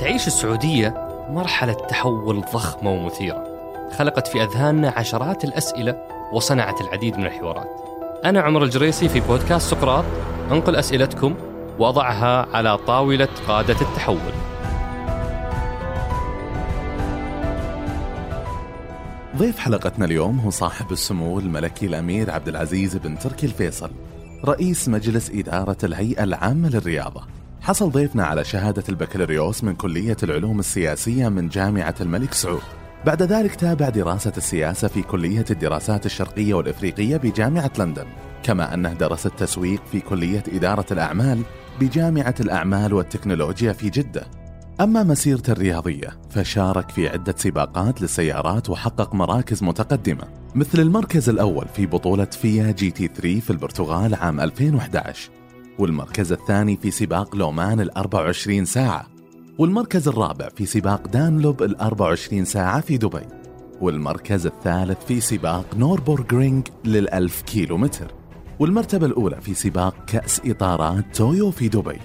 تعيش السعودية مرحلة تحول ضخمة ومثيرة خلقت في أذهاننا عشرات الأسئلة وصنعت العديد من الحوارات. أنا عمر الجريسي في بودكاست سقراط أنقل أسئلتكم وأضعها على طاولة قادة التحول. ضيف حلقتنا اليوم هو صاحب السمو الملكي الأمير عبد العزيز بن تركي الفيصل رئيس مجلس إدارة الهيئة العامة للرياضة. حصل ضيفنا على شهادة البكالوريوس من كلية العلوم السياسية من جامعة الملك سعود. بعد ذلك تابع دراسة السياسة في كلية الدراسات الشرقية والإفريقية بجامعة لندن كما أنه درس التسويق في كلية إدارة الأعمال بجامعة الأعمال والتكنولوجيا في جدة. أما مسيرته الرياضية فشارك في عدة سباقات للسيارات وحقق مراكز متقدمة مثل المركز الأول في بطولة FIA GT 3 في البرتغال عام 2011 والمركز الثاني في سباق لومان ال 24 ساعة والمركز الرابع في سباق دانلوب ال 24 ساعة في دبي والمركز الثالث في سباق نوربورغرينغ للألف كيلو متر والمرتبة الأولى في سباق كأس إطارات تويو في دبي.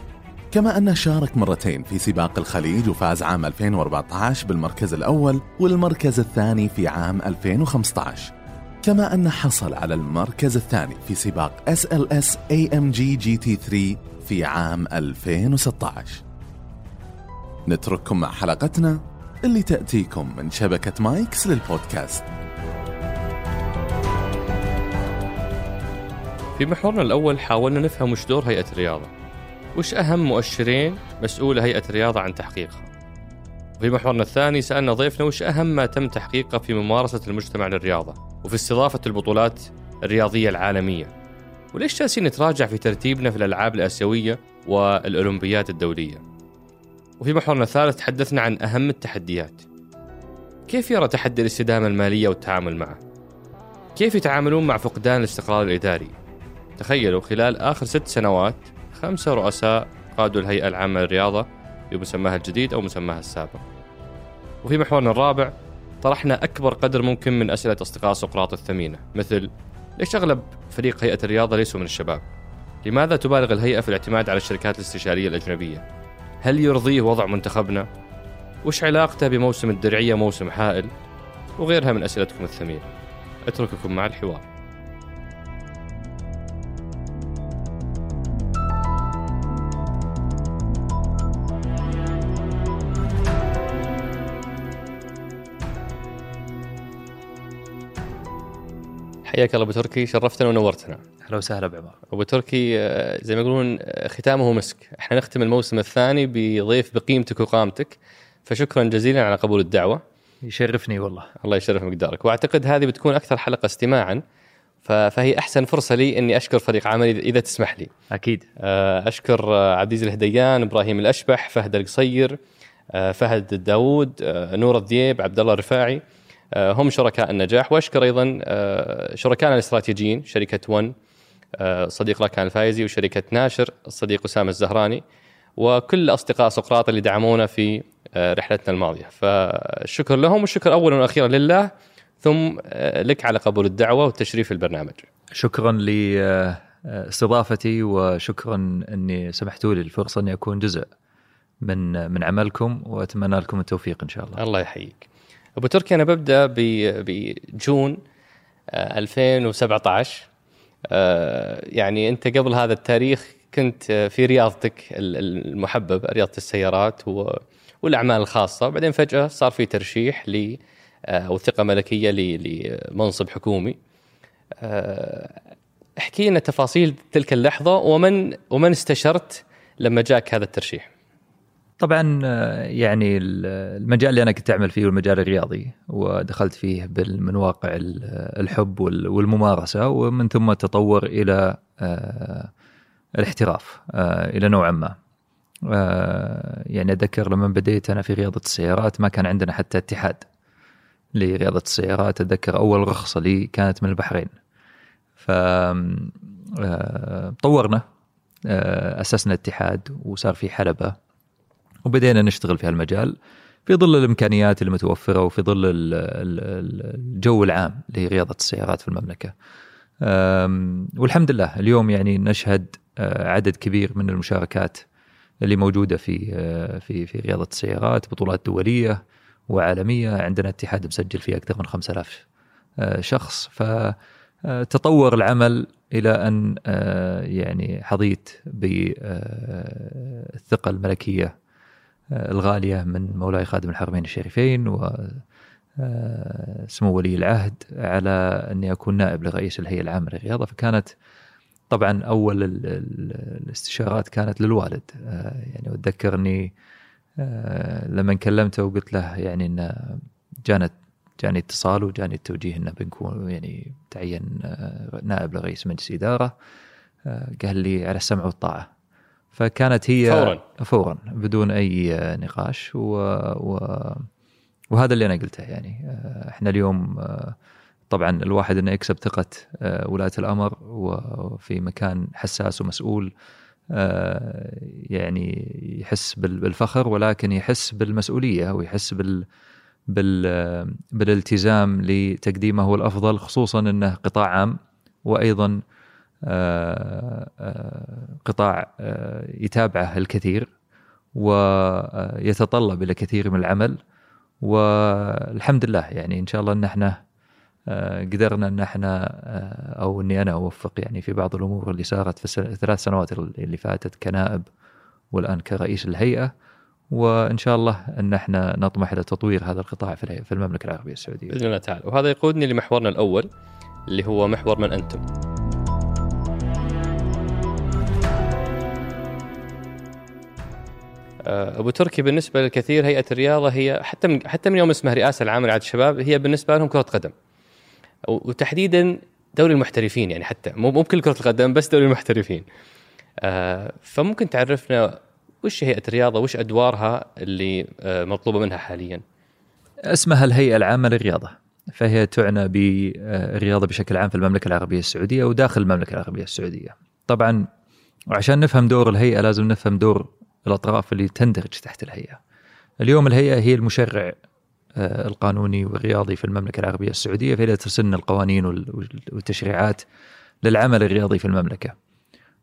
كما أنه شارك مرتين في سباق الخليج وفاز عام 2014 بالمركز الأول والمركز الثاني في عام 2015 كما أنه حصل على المركز الثاني في سباق SLS AMG GT3 في عام 2016 نترككم مع حلقتنا اللي تأتيكم من شبكة مايكس للبودكاست. في محورنا الأول حاولنا نفهم وش دور هيئة الرياضة. وش أهم مؤشرين مسؤولة هيئة الرياضة عن تحقيقها؟ في محورنا الثاني سألنا ضيفنا وش أهم ما تم تحقيقه في ممارسة المجتمع للرياضة. وفي استضافة البطولات الرياضية العالمية. وليش جالسين نتراجع في ترتيبنا في الألعاب الآسيوية والأولمبياد الدولية؟ وفي محورنا الثالث تحدثنا عن أهم التحديات. كيف يرى تحدي الاستدامة المالية والتعامل معه؟ كيف يتعاملون مع فقدان الاستقرار الإداري؟ تخيلوا خلال آخر ست سنوات خمسة رؤساء قادوا الهيئة العامة للرياضة بمسماها الجديد أو مسماها السابق. وفي محورنا الرابع طرحنا أكبر قدر ممكن من أسئلة أصدقاء سقراط الثمينة مثل ليش أغلب فريق هيئة الرياضة ليسوا من الشباب؟ لماذا تبالغ الهيئة في الاعتماد على الشركات الاستشارية الأجنبية؟ هل يرضيه وضع منتخبنا؟ وش علاقته بموسم الدرعية موسم حائل؟ وغيرها من أسئلتكم الثمينة أترككم مع الحوار حياك الله أبو تركي شرفتنا ونورتنا. أهلا وسهلا بعمر. أبو تركي آه، زي ما يقولون آه، ختامه مسك. إحنا نختم الموسم الثاني بضيف بقيمتك وقامتك. فشكرا جزيلا على قبول الدعوة. يشرفني والله. الله يشرف مقدارك وأعتقد هذه بتكون أكثر حلقة استماعا. فهي أحسن فرصة لي إني أشكر فريق عملي إذا تسمح لي. أكيد. آه، أشكر عبد العزيز الهديان إبراهيم الأشبح فهد القصير فهد الداوود نور الذيب عبد الله الرفاعي. هم شركاء النجاح وأشكر أيضا آه، شركائنا الاستراتيجيين شركة ون آه، صديق ركان الفايزي وشركة ناشر الصديق أسامة الزهراني وكل أصدقاء سقراط اللي دعمونا في رحلتنا الماضية فالشكر لهم والشكر اولا وأخيرا لله ثم لك على قبول الدعوة والتشريف في البرنامج شكرا لاستضافتي وشكرا إني سمحتوا لي الفرصة إني أكون جزء من من عملكم وأتمنى لكم التوفيق إن شاء الله. الله يحييك. أبو تركي أنا ببدأ بجون 2017 آه، آه، يعني أنت قبل هذا التاريخ كنت في رياضتك المحببه رياضة السيارات والأعمال الخاصة. بعدين فجأة صار في ترشيح ل آه، أو ثقة ملكية لمنصب حكومي. احكي لنا تفاصيل تلك اللحظة ومن ومن استشرت لما جاك هذا الترشيح؟ طبعا آه، يعني المجال اللي أنا كنت أعمل فيه والمجال الرياضي ودخلت فيه من واقع الحب والممارسة ومن ثم تطور إلى آه، الاحتراف آه، إلى نوعا ما. يعني أتذكر لما بديت أنا في رياضة السيارات ما كان عندنا حتى اتحاد لرياضة السيارات أتذكر أول رخصة لي كانت من البحرين. ف طورنا أسسنا اتحاد وصار في حلبة وبدينا نشتغل في هالمجال في ظل الإمكانيات المتوفرة وفي ظل الجو العام لرياضه السيارات في المملكة. والحمد لله اليوم يعني نشهد آه، عدد كبير من المشاركات اللي موجودة في آه، في في رياضة السيارات بطولات دولية وعالمية عندنا اتحاد مسجل فيه أكثر من 5000 آه، شخص فتطور العمل إلى أن يعني حظيت بالثقه الملكية الغالية من مولاي خادم الحرمين الشريفين و سمو ولي العهد على أني أكون نائب لرئيس الهيئة العامة للرياضة. فكانت طبعا أول الاستشارات كانت للوالد. يعني اتذكر اني لما كلمته وقلت له يعني إن جانت جاني اتصال وجاني التوجيه إنه بنكون يعني تعين نائب لرئيس مجلس إدارة. قال لي على السمع والطاعة. فكانت هي فورا. فورا بدون أي نقاش. و, و وهذا اللي أنا قلته يعني. إحنا اليوم طبعا الواحد إنه يكسب ثقة ولاة الأمر وفي مكان حساس ومسؤول يعني يحس بالفخر ولكن يحس بالمسؤولية ويحس بال بال بالالتزام لتقديمه هو الأفضل خصوصا إنه قطاع عام. وأيضا قطاع يتابعه الكثير ويتطلب إلى كثير من العمل والحمد لله يعني إن شاء الله إن إحنا قدرنا إن إحنا أو إني أنا أوفق يعني في بعض الأمور اللي صارت في الثلاث سنوات اللي فاتت كنائب والآن كرئيس الهيئة وإن شاء الله إن إحنا نطمح إلى تطوير هذا القطاع في المملكة العربية السعودية. بإذن الله تعالى، وهذا يقودني لمحورنا الأول اللي هو محور من أنتم. أبو تركي بالنسبة للكثير هيئة الرياضة هي حتى من حتى من يوم اسمها رئاسة العامة لرعايه الشباب هي بالنسبة لهم كرة قدم. وتحديدا دوري المحترفين يعني حتى مو مو بكل كرة القدم بس دوري المحترفين. فممكن تعرفنا وش هيئة الرياضة وش أدوارها اللي مطلوبة منها حاليا؟ اسمها الهيئة العامة للرياضة فهي تعنى بالرياضه بشكل عام في المملكة العربية السعودية وداخل المملكة العربية السعودية. طبعا وعشان نفهم دور الهيئة لازم نفهم دور الأطراف اللي تندرج تحت الهيئة. اليوم الهيئة هي المشرع القانوني والرياضي في المملكة العربية السعودية فهي تسن القوانين والتشريعات للعمل الرياضي في المملكة.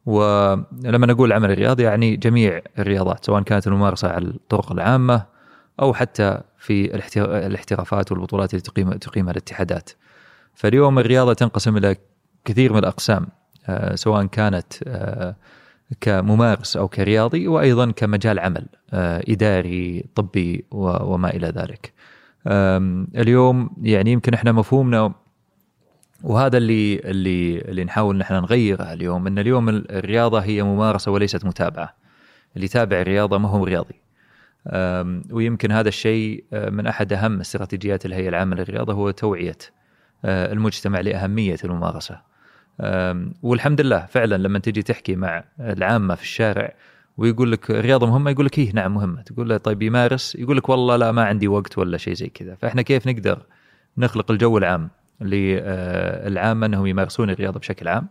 ولما نقول العمل الرياضي يعني جميع الرياضات سواء كانت الممارسة على الطرق العامة أو حتى في الاحترافات والبطولات اللي تقيم تقيمها الاتحادات. فاليوم الرياضة تنقسم إلى كثير من الأقسام سواء كانت كممارس أو كرياضي وأيضا كمجال عمل إداري طبي وما إلى ذلك. اليوم يعني يمكن إحنا مفهومنا وهذا اللي اللي اللي نحاول نحن نغيره اليوم إن اليوم الرياضة هي ممارسة وليست متابعة. اللي يتابع الرياضة ما هو رياضي. ويمكن هذا الشيء من أحد أهم استراتيجيات الهيئة العامة للرياضة هو توعية المجتمع لأهمية الممارسة. والحمد لله فعلا لما تجي تحكي مع العامة في الشارع ويقول لك الرياضه مهمة يقول لك إيه نعم مهمة. تقول له طيب يمارس يقول لك والله لا ما عندي وقت ولا شيء زي كذا. فإحنا كيف نقدر نخلق الجو العام للعامه إنهم يمارسون الرياضة بشكل عام؟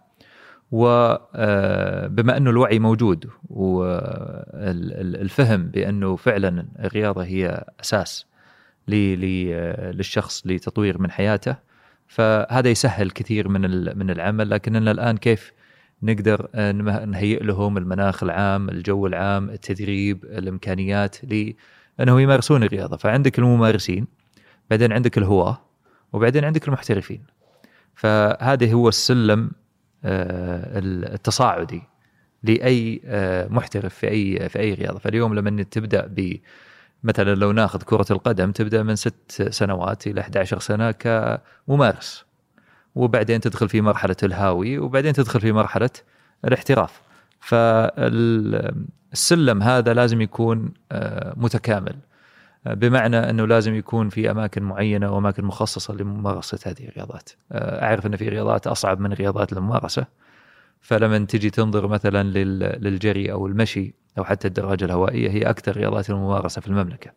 وبما أنه الوعي موجود والفهم بأنه فعلا الرياضة هي أساس للشخص لتطوير من حياته فهذا يسهل كثير من من العمل. لكننا الآن كيف نقدر نهيئ لهم المناخ العام، الجو العام، التدريب، الإمكانيات لانهم يمارسون الرياضة، فعندك الممارسين بعدين عندك الهواة وبعدين عندك المحترفين. فهذا هو السلم التصاعدي لأي محترف في أي في أي رياضة، فاليوم لما تبدأ ب مثلا لو ناخذ كرة القدم تبدأ من ست سنوات إلى 11 سنة كممارس وبعدين تدخل في مرحلة الهاوي وبعدين تدخل في مرحلة الاحتراف. فالسلم هذا لازم يكون متكامل. بمعنى أنه لازم يكون في أماكن معينة وأماكن مخصصة لممارسة هذه الرياضات. أعرف أن في رياضات أصعب من رياضات الممارسة. فلما تجي تنظر مثلا للجري أو المشي أو حتى الدراجة الهوائية هي أكثر رياضات الممارسة في المملكة.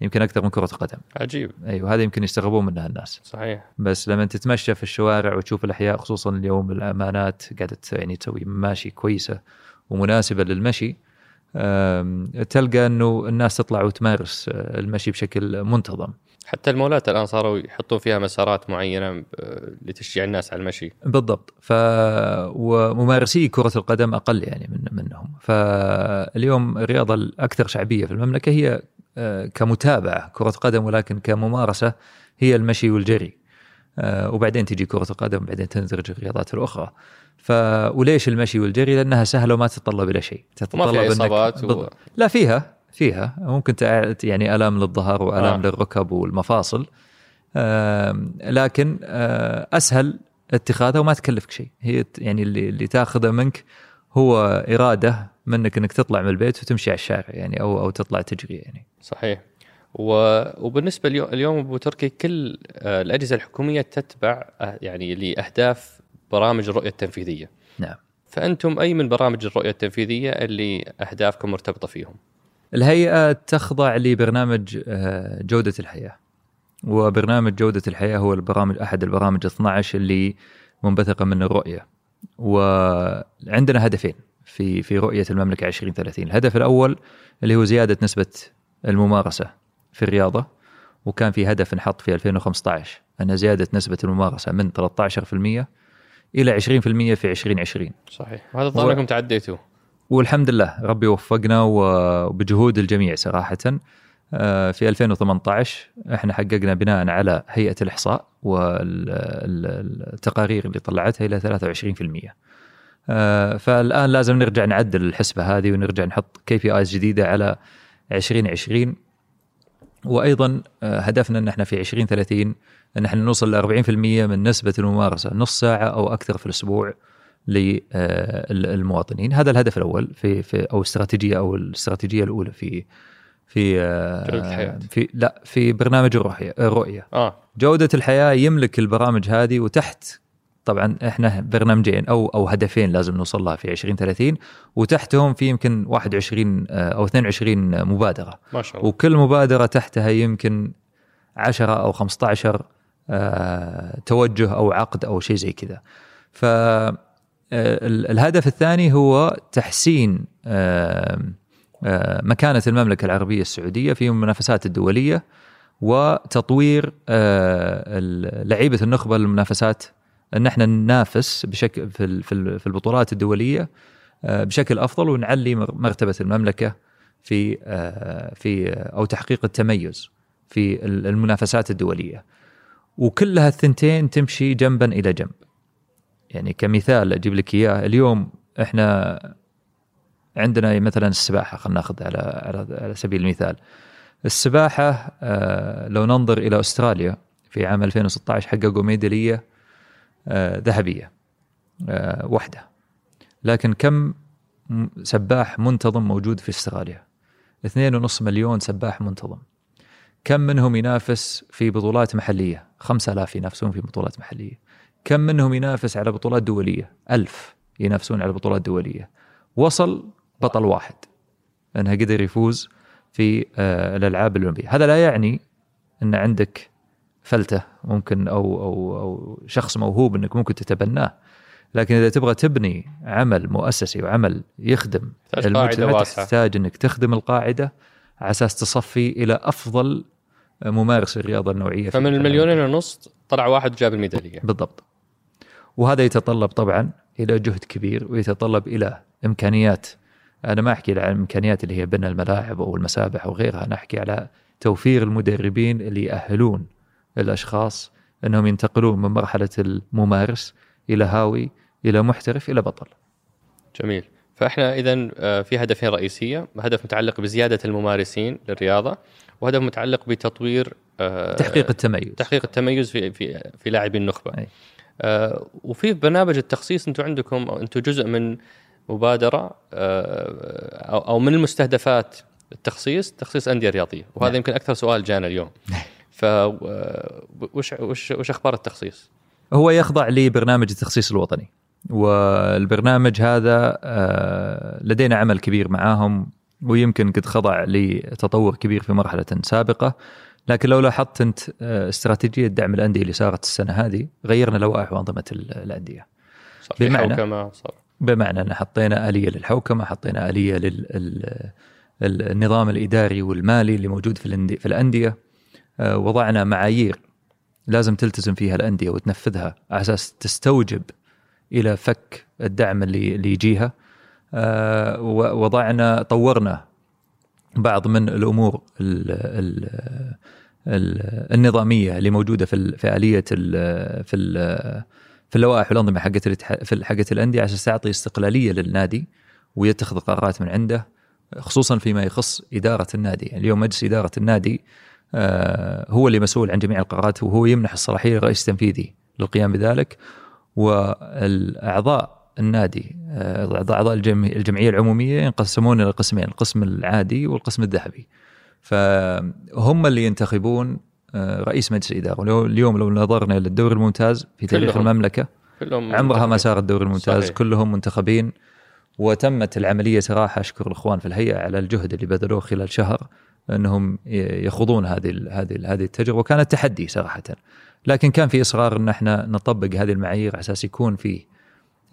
يمكن أكثر من كرة القدم. عجيب. أيوه هذا يمكن يستغربون منها الناس. صحيح. بس لما تتمشى في الشوارع وتشوف الأحياء خصوصا اليوم الأمانات قاعدة يعني تسوي ماشي كويسة ومناسبة للمشي تلقى إنه الناس تطلع وتمارس المشي بشكل منتظم. حتى المولات الآن صاروا يحطون فيها مسارات معينة آه، لتشجيع الناس على المشي. بالضبط. ف وممارسي كرة القدم أقل يعني من منهم. فاليوم الرياضة الأكثر شعبية في المملكة هي آه، كمتابعة كرة قدم ولكن كممارسة هي المشي والجري. آه، وبعدين تجي كرة القدم وبعدين تندرج الرياضات الأخرى. ف وليش المشي والجري؟ لأنها سهلة وما تتطلب إلى شيء. تتطلب ما فيها إصابات و... لا فيها. فيها. ممكن يعني آلام للظهر وآلام آه. للركب والمفاصل. لكن آه أسهل اتخاذها وما تكلفك شيء. هي يعني اللي اللي تاخذه منك هو إرادة منك إنك تطلع من البيت وتمشي على الشارع يعني أو أو تطلع تجري يعني. صحيح. وبالنسبة اليوم أبو تركي كل آه، الأجهزة الحكومية تتبع آه، يعني لأهداف برامج الرؤية التنفيذية. نعم. فأنتم أي من برامج الرؤية التنفيذية اللي أهدافكم مرتبطة فيهم؟ الهيئة تخضع لبرنامج آه، جودة الحياة. وبرنامج جودة الحياة هو البرامج أحد البرامج 12 اللي منبثقة من الرؤية. وعندنا هدفين في في رؤية المملكة 2030 الهدف الأول اللي هو زيادة نسبة الممارسة في الرياضة. وكان في هدف انحط في 2015 أن زيادة نسبة الممارسة من 13% إلى 20% في 2020 صحيح. وهذا الظاهر أنكم تعديتوا والحمد لله ربي وفقنا وبجهود الجميع صراحة. آه، في 2018 إحنا حققنا بناء على هيئة الإحصاء والتقارير اللي طلعتها إلى 23% آه، فالآن لازم نرجع نعدل الحسبة هذه ونرجع نحط KPIs جديدة على 2020 وأيضا آه، هدفنا إن إحنا في 2030 إن إحنا نوصل ل 40% من نسبة الممارسة نص ساعة أو أكثر في الأسبوع. للمواطنين. هذا الهدف الأول في, في أو استراتيجية أو الاستراتيجية الأولى في في آه، في لا في برنامج الرؤية الرؤية. آه. جودة الحياة يملك البرامج هذه وتحت طبعا إحنا برنامجين أو أو هدفين لازم نوصل لها في 2030 وتحتهم في يمكن 21 آه، أو 22 مبادرة. ما شاء الله. وكل مبادرة تحتها يمكن 10 أو 15 آه، توجه أو عقد أو شيء زي كذا. ف الهدف الثاني هو تحسين مكانة المملكة العربية السعودية في المنافسات الدولية وتطوير لعيبة النخبة للمنافسات إن إحنا ننافس بشكل في في البطولات الدولية آه، بشكل أفضل ونعلي مرتبة المملكة في آه، في أو تحقيق التميز في المنافسات الدولية. وكلها الثنتين تمشي جنبا إلى جنب. يعني كمثال أجيب لك إياه اليوم إحنا عندنا مثلا السباحة خلينا ناخذ على على سبيل المثال. السباحة آه، لو ننظر إلى أستراليا في عام 2016 حققوا ميدالية آه، ذهبية آه، واحدة. لكن كم سباح منتظم موجود في أستراليا؟ 2.5 مليون سباح منتظم. كم منهم ينافس في بطولات محلية؟ 5000 ينافسون في بطولات محلية. كم منهم ينافس على بطولات دولية؟ ألف ينافسون على بطولات دولية. وصل بطل واحد. إنها قدر يفوز في آه، الألعاب الأولمبية. هذا لا يعني إن عندك فلتة ممكن أو أو أو شخص موهوب إنك ممكن تتبناه. لكن إذا تبغى تبني عمل مؤسسي وعمل يخدم المجتمع تحتاج إنك تخدم القاعدة على أساس تصفي إلى أفضل ممارس الرياضة النوعية فمن المليونين ونص طلع واحد جاب الميدالية. بالضبط. وهذا يتطلب طبعا إلى جهد كبير ويتطلب إلى إمكانيات أنا ما أحكي عن الامكانيات اللي هي بناء الملاعب أو المسابح أو غيرها أنا أحكي على توفير المدربين اللي يأهلون الأشخاص إنهم ينتقلون من مرحلة الممارس إلى هاوي إلى محترف إلى بطل. جميل. فإحنا اذا آه، في هدفين رئيسية، هدف متعلق بزيادة الممارسين للرياضة، وهدف متعلق بتطوير آه، تحقيق التميز تحقيق التميز في في في لاعبي النخبة. أي. آه، وفي برنامج التخصيص أنتم عندكم أنتم جزء من مبادرة أو من المستهدفات التخصيص تخصيص أندية رياضية. وهذا نعم. يمكن أكثر سؤال جانا اليوم. ف وش وش وش أخبار التخصيص؟ هو يخضع لبرنامج التخصيص الوطني. والبرنامج هذا آه، لدينا عمل كبير معاهم ويمكن قد خضع لتطور كبير في مرحلة سابقة. لكن لو لاحظت أنت آه، استراتيجية دعم الأندية اللي صارت السنة هذه غيرنا لوائح وانظمه الأندية. بمعنى حوكمة صار. بمعنى أن حطينا آلية للحوكمة حطينا آلية للنظام الإداري والمالي اللي موجود في الأندية. آه، وضعنا معايير لازم تلتزم فيها الأندية وتنفذها على أساس تستوجب إلى فك الدعم اللي اللي يجيها. آه، وضعنا طورنا بعض من الأمور ال ال ال النظامية اللي موجودة في في آلية ال في في اللوائح والأنظمة حقت في حقت الأندية عشان تعطي استقلالية للنادي ويتخذ قرارات من عنده خصوصا فيما يخص إدارة النادي. يعني اليوم مجلس إدارة النادي آه، هو اللي مسؤول عن جميع القرارات وهو يمنح الصلاحية للرئيس التنفيذي للقيام بذلك. والأعضاء النادي آه، أعضاء الجمعية العمومية ينقسمون إلى قسمين القسم العادي والقسم الذهبي. فهم اللي ينتخبون آه، رئيس مجلس الإدارة. اليوم لو نظرنا إلى الدوري الممتاز في تاريخ كلهم. المملكة كلهم عمرها ما صار الدوري الممتاز. صحيح. كلهم منتخبين. وتمت العملية صراحة أشكر الإخوان في الهيئة على الجهد اللي بذلوه خلال شهر أنهم يخوضون هذه هذه هذه التجربة. وكانت تحدي صراحة. لكن كان في إصرار أن إحنا نطبق هذه المعايير على أساس يكون في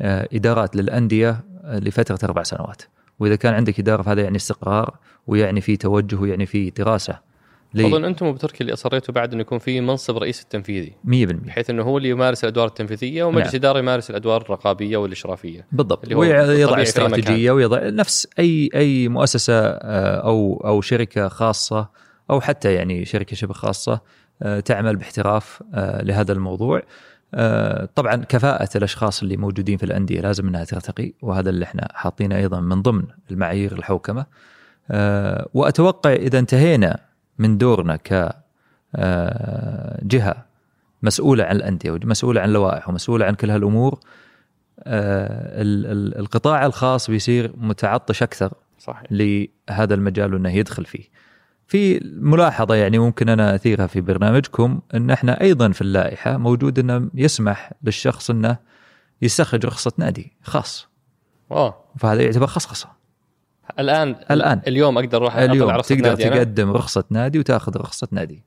آه، إدارات للأندية لفترة أربع سنوات. وإذا كان عندك إدارة فهذا يعني استقرار ويعني في توجه ويعني في دراسة. أظن أنتم بتركيا اللي أصريتوا بعد انه يكون في منصب رئيس التنفيذي. 100% بحيث أنه هو اللي يمارس الأدوار التنفيذية ومجلس نعم. الاداره يمارس الأدوار الرقابية والإشرافية. بالضبط. اللي هو ويضع استراتيجية ويضع نفس اي أي مؤسسة آه، أو أو شركة خاصة أو حتى يعني شركة شبه خاصة آه، تعمل باحتراف آه، لهذا الموضوع. طبعا كفاءة الأشخاص اللي موجودين في الأندية لازم أنها ترتقي وهذا اللي إحنا حاطينه أيضا من ضمن المعايير الحوكمة وأتوقع إذا انتهينا من دورنا ك آه، جهة مسؤولة عن الأندية ومسؤولة عن اللوائح ومسؤولة عن كل هالأمور آه، القطاع الخاص بيصير متعطش أكثر صحيح. لهذا المجال وإنه يدخل فيه. في ملاحظة يعني ممكن أنا أثيرها في برنامجكم إن إحنا أيضا في اللائحة موجود إنه يسمح للشخص إنه يستخرج رخصة نادي خاص. اوه فهذا يعتبر خصخصة. الآن الآن اليوم أقدر أروح اليوم رخصة تقدر نادي تقدم أنا. رخصة نادي وتأخذ رخصة نادي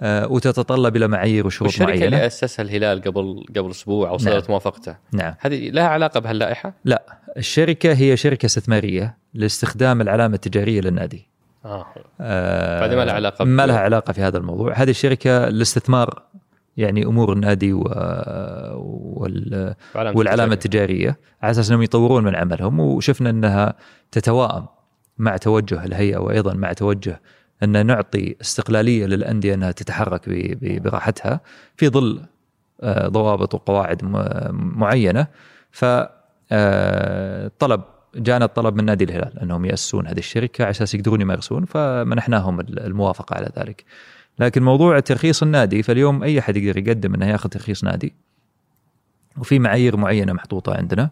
آه وتتطلب إلى معايير وشروط معينه الشركة اللي اسسها الهلال قبل قبل أسبوع أو صدرت نعم. موافقته نعم هذه لها علاقة بهاللائحة؟ لا الشركة هي شركة استثمارية لاستخدام العلامة التجارية للنادي آه, آه ما لها علاقة ما لها علاقة في هذا الموضوع. هذه الشركة الاستثمار يعني أمور النادي و... وال... والعلامة التجارية. على أساس أنهم يطورون من عملهم وشفنا أنها تتواءم مع توجه الهيئة وأيضا مع توجه أن نعطي استقلالية للأندية أنها تتحرك براحتها في ظل آه، ضوابط وقواعد معينة. ف آه، طلب جانا الطلب من نادي الهلال أنهم يأسسون هذه الشركة على أساس يقدرون يمارسون فمنحناهم الموافقة على ذلك. لكن موضوع ترخيص النادي فاليوم أي أحد يقدر يقدم إنه يأخذ ترخيص نادي؟ وفي معايير معينة محطوطة عندنا.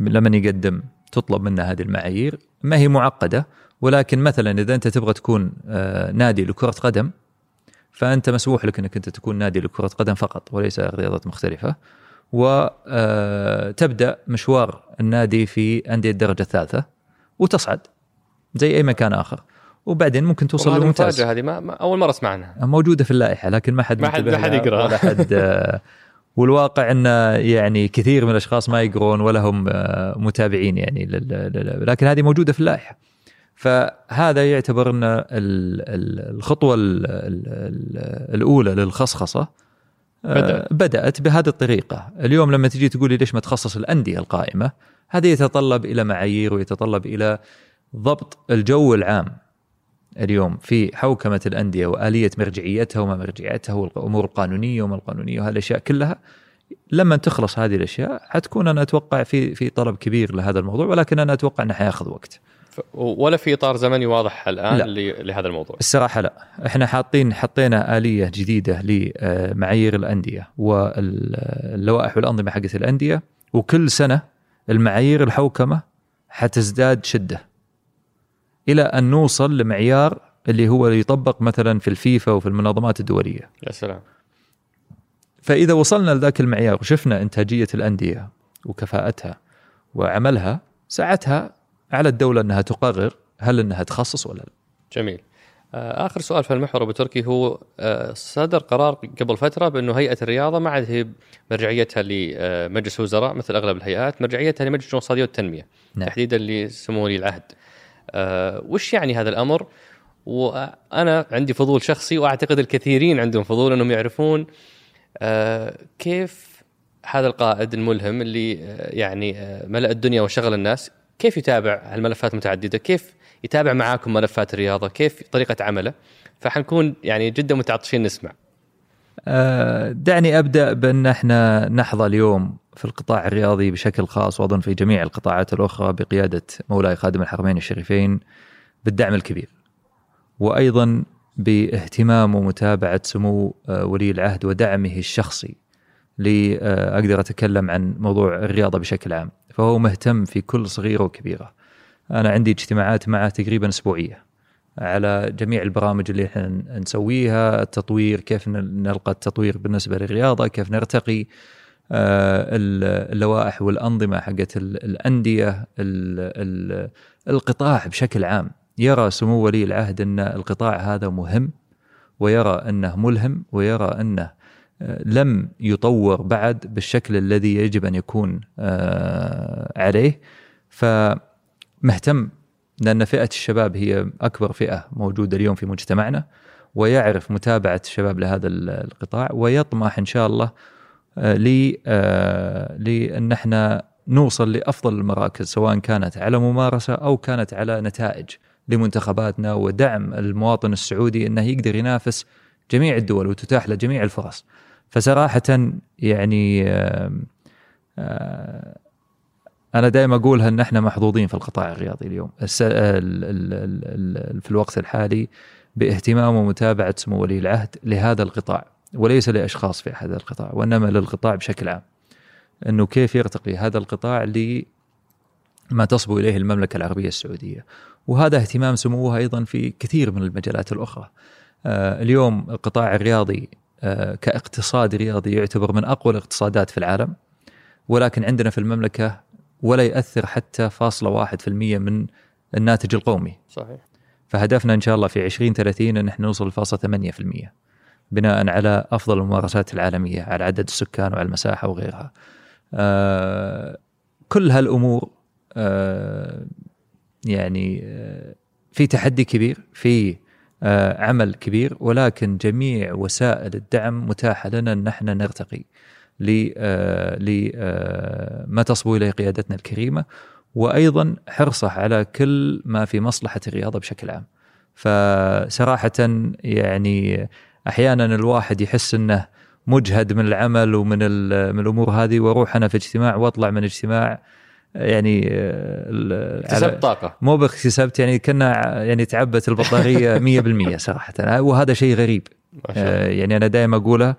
لما يقدم تطلب منه هذه المعايير. ما هي معقدة؟ ولكن مثلا إذا أنت تبغى تكون آه، نادي لكرة قدم فأنت مسموح لك إنك أنت تكون نادي لكرة قدم فقط وليس رياضات مختلفة. وتبدا آه، مشوار النادي في أندية الدرجة الثالثة وتصعد زي أي مكان آخر. وبعدين ممكن توصل للممتاز. هذه ما, ما أول مرة أسمع عنها. موجودة في اللائحة لكن ما حد ما حد, حد يقرا ولا حد آه، والواقع ان يعني كثير من الأشخاص ما يقرون ولا هم آه، متابعين يعني لكن هذه موجودة في اللائحة. فهذا يعتبر إن الخطوة الأولى للخصخصة. بدأ. بدأت بهذه الطريقة اليوم لما تجي تقول لي ليش ما تخصص الأندية القائمة هذا يتطلب إلى معايير ويتطلب إلى ضبط الجو العام اليوم في حوكمة الأندية وآلية مرجعيتها وما مرجعيتها والأمور القانونية وما القانونية وهذه الأشياء كلها لما تخلص هذه الأشياء حتكون أنا أتوقع في في طلب كبير لهذا الموضوع ولكن أنا أتوقع إنه حياخذ وقت. ولا في إطار زمني واضح الآن لا. لهذا الموضوع؟ الصراحة لا، إحنا حاطين حطينا آلية جديدة لمعايير الأندية واللوائح والأنظمة حقت الأندية وكل سنة المعايير الحوكمة حتزداد شدة. إلى أن نوصل لمعيار اللي هو يطبق مثلا في الفيفا وفي المنظمات الدولية. يا سلام. فإذا وصلنا لذاك المعيار وشفنا إنتاجية الأندية وكفاءتها وعملها ساعتها على الدولة أنها تقرر هل أنها تخصص ولا لا. جميل. آه، آخر سؤال في المحور أبو تركي هو آه، صدر قرار قبل فترة بأنه هيئة الرياضة ما عاد هي مرجعيتها لمجلس الوزراء مثل أغلب الهيئات، مرجعيتها لمجلس الاقتصادية والتنمية نعم. تحديدا لسمو ولي العهد. آه، وش يعني هذا الأمر؟ وأنا عندي فضول شخصي وأعتقد الكثيرين عندهم فضول أنهم يعرفون كيف هذا القائد الملهم اللي يعني ملأ الدنيا وشغل الناس كيف يتابع هالملفات متعدده كيف يتابع معاكم ملفات الرياضة؟ كيف طريقة عمله؟ فحنكون يعني جدا متعطشين نسمع. آه، دعني أبدأ بأن إحنا نحظى اليوم في القطاع الرياضي بشكل خاص وأظن في جميع القطاعات الأخرى بقيادة مولاي خادم الحرمين الشريفين بالدعم الكبير. وأيضا باهتمام ومتابعة سمو آه، ولي العهد ودعمه الشخصي. لاقدر أتكلم عن موضوع الرياضة بشكل عام، فهو مهتم في كل صغيرة وكبيرة. أنا عندي اجتماعات معه تقريبا أسبوعية. على جميع البرامج اللي إحنا نسويها التطوير كيف نلقى التطوير بالنسبة للرياضة كيف نرتقي آه، اللوائح والأنظمة حقت الأندية القطاع بشكل عام يرى سمو ولي العهد أن القطاع هذا مهم ويرى أنه ملهم ويرى آه، لم يطور بعد بالشكل الذي يجب أن يكون آه، عليه. فمهتم لأن فئة الشباب هي أكبر فئة موجودة اليوم في مجتمعنا ويعرف متابعة الشباب لهذا القطاع ويطمح إن شاء الله آه، آه، لأن إحنا نوصل لأفضل المراكز سواء كانت على ممارسة أو كانت على نتائج لمنتخباتنا ودعم المواطن السعودي أنه يقدر ينافس جميع الدول وتتاح له جميع الفرص. فصراحة يعني أنا دائما اقولها ان إحنا محظوظين في القطاع الرياضي اليوم. في الوقت الحالي باهتمام ومتابعة سمو ولي العهد لهذا القطاع وليس لأشخاص في هذا القطاع وإنما للقطاع بشكل عام. إنه كيف يرتقي هذا القطاع لما تصبو إليه المملكة العربية السعودية. وهذا اهتمام سموه أيضا في كثير من المجالات الأخرى. اليوم القطاع الرياضي آه، كاقتصاد رياضي يعتبر من أقوى الاقتصادات في العالم ولكن عندنا في المملكة ولا ياثر حتى فاصلة واحد في المية من الناتج القومي صحيح فهدفنا إن شاء الله في 2030 إن إحنا نوصل لفاصلة 8% بناء على أفضل الممارسات العالمية على عدد السكان وعلى المساحة وغيرها. آه كل هالأمور آه يعني آه في تحدي كبير في آه عمل كبير ولكن جميع وسائل الدعم متاحة لنا أن إحنا نرتقي. لما آه، تصبو إليه قيادتنا الكريمة وأيضا حرصه على كل ما في مصلحة الرياضة بشكل عام. فصراحه يعني أحيانا الواحد يحس أنه مجهد من العمل ومن من الأمور هذه وأروح أنا في اجتماع وأطلع من اجتماع يعني اكتسبت طاقة. مو باكتسبت يعني كنا يعني تعبت البطارية 100% صراحة. وهذا شيء غريب. آه، يعني أنا دائما أقوله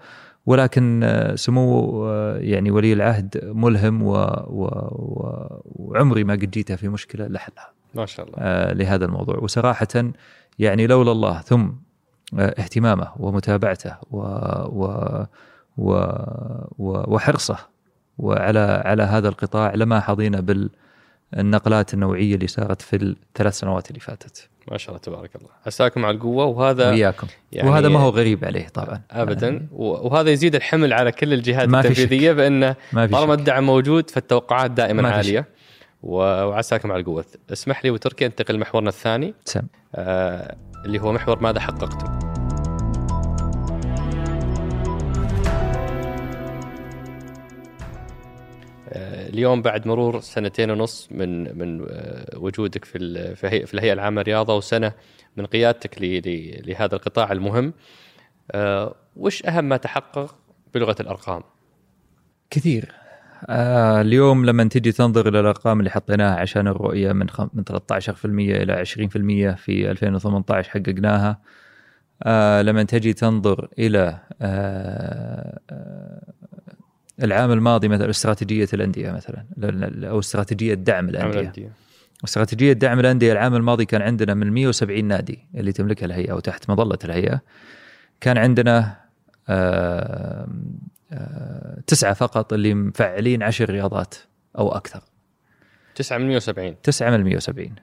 ولكن آه، سمو آه، يعني ولي العهد ملهم و و و وعمري ما قد جيته في مشكلة لحلها. ما شاء الله. لهذا الموضوع. وصراحة يعني لولا الله ثم اهتمامه ومتابعته و و و وحرصه وعلى على هذا القطاع لما حظينا بالنقلات النوعية اللي صارت في الثلاث سنوات اللي فاتت. ما شاء الله تبارك الله. عساكم على القوة وهذا وياكم يعني وهذا ما هو غريب عليه طبعا. ابدا. يعني وهذا يزيد الحمل على كل الجهات التنفيذية بانه طالما الدعم موجود فالتوقعات دائما عالية. وعساكم على القوة. اسمح لي وتركي أنتقل لمحورنا الثاني سم. آه اللي هو محور ماذا حققتم؟ اليوم بعد مرور سنتين ونص من من آه، وجودك في في الهيئة العامة للرياضه وسنة من قيادتك لهذا القطاع المهم آه، وش أهم ما تحقق بلغة الأرقام؟ كثير آه اليوم لما تجي تنظر إلى الأرقام اللي حطيناها عشان الرؤية من خم... من 13% إلى 20% في 2018 حققناها آه لما تجي تنظر إلى آه آه العام الماضي مثلا استراتيجية الأندية مثلا أو استراتيجية دعم الأندية. استراتيجية دعم الأندية العام الماضي كان عندنا من 170 نادي اللي تملكها الهيئة أو تحت مظلة الهيئة. كان عندنا آه آه تسعة فقط اللي مفعلين عشر رياضات أو أكثر. تسعة من 170 تسعة من 170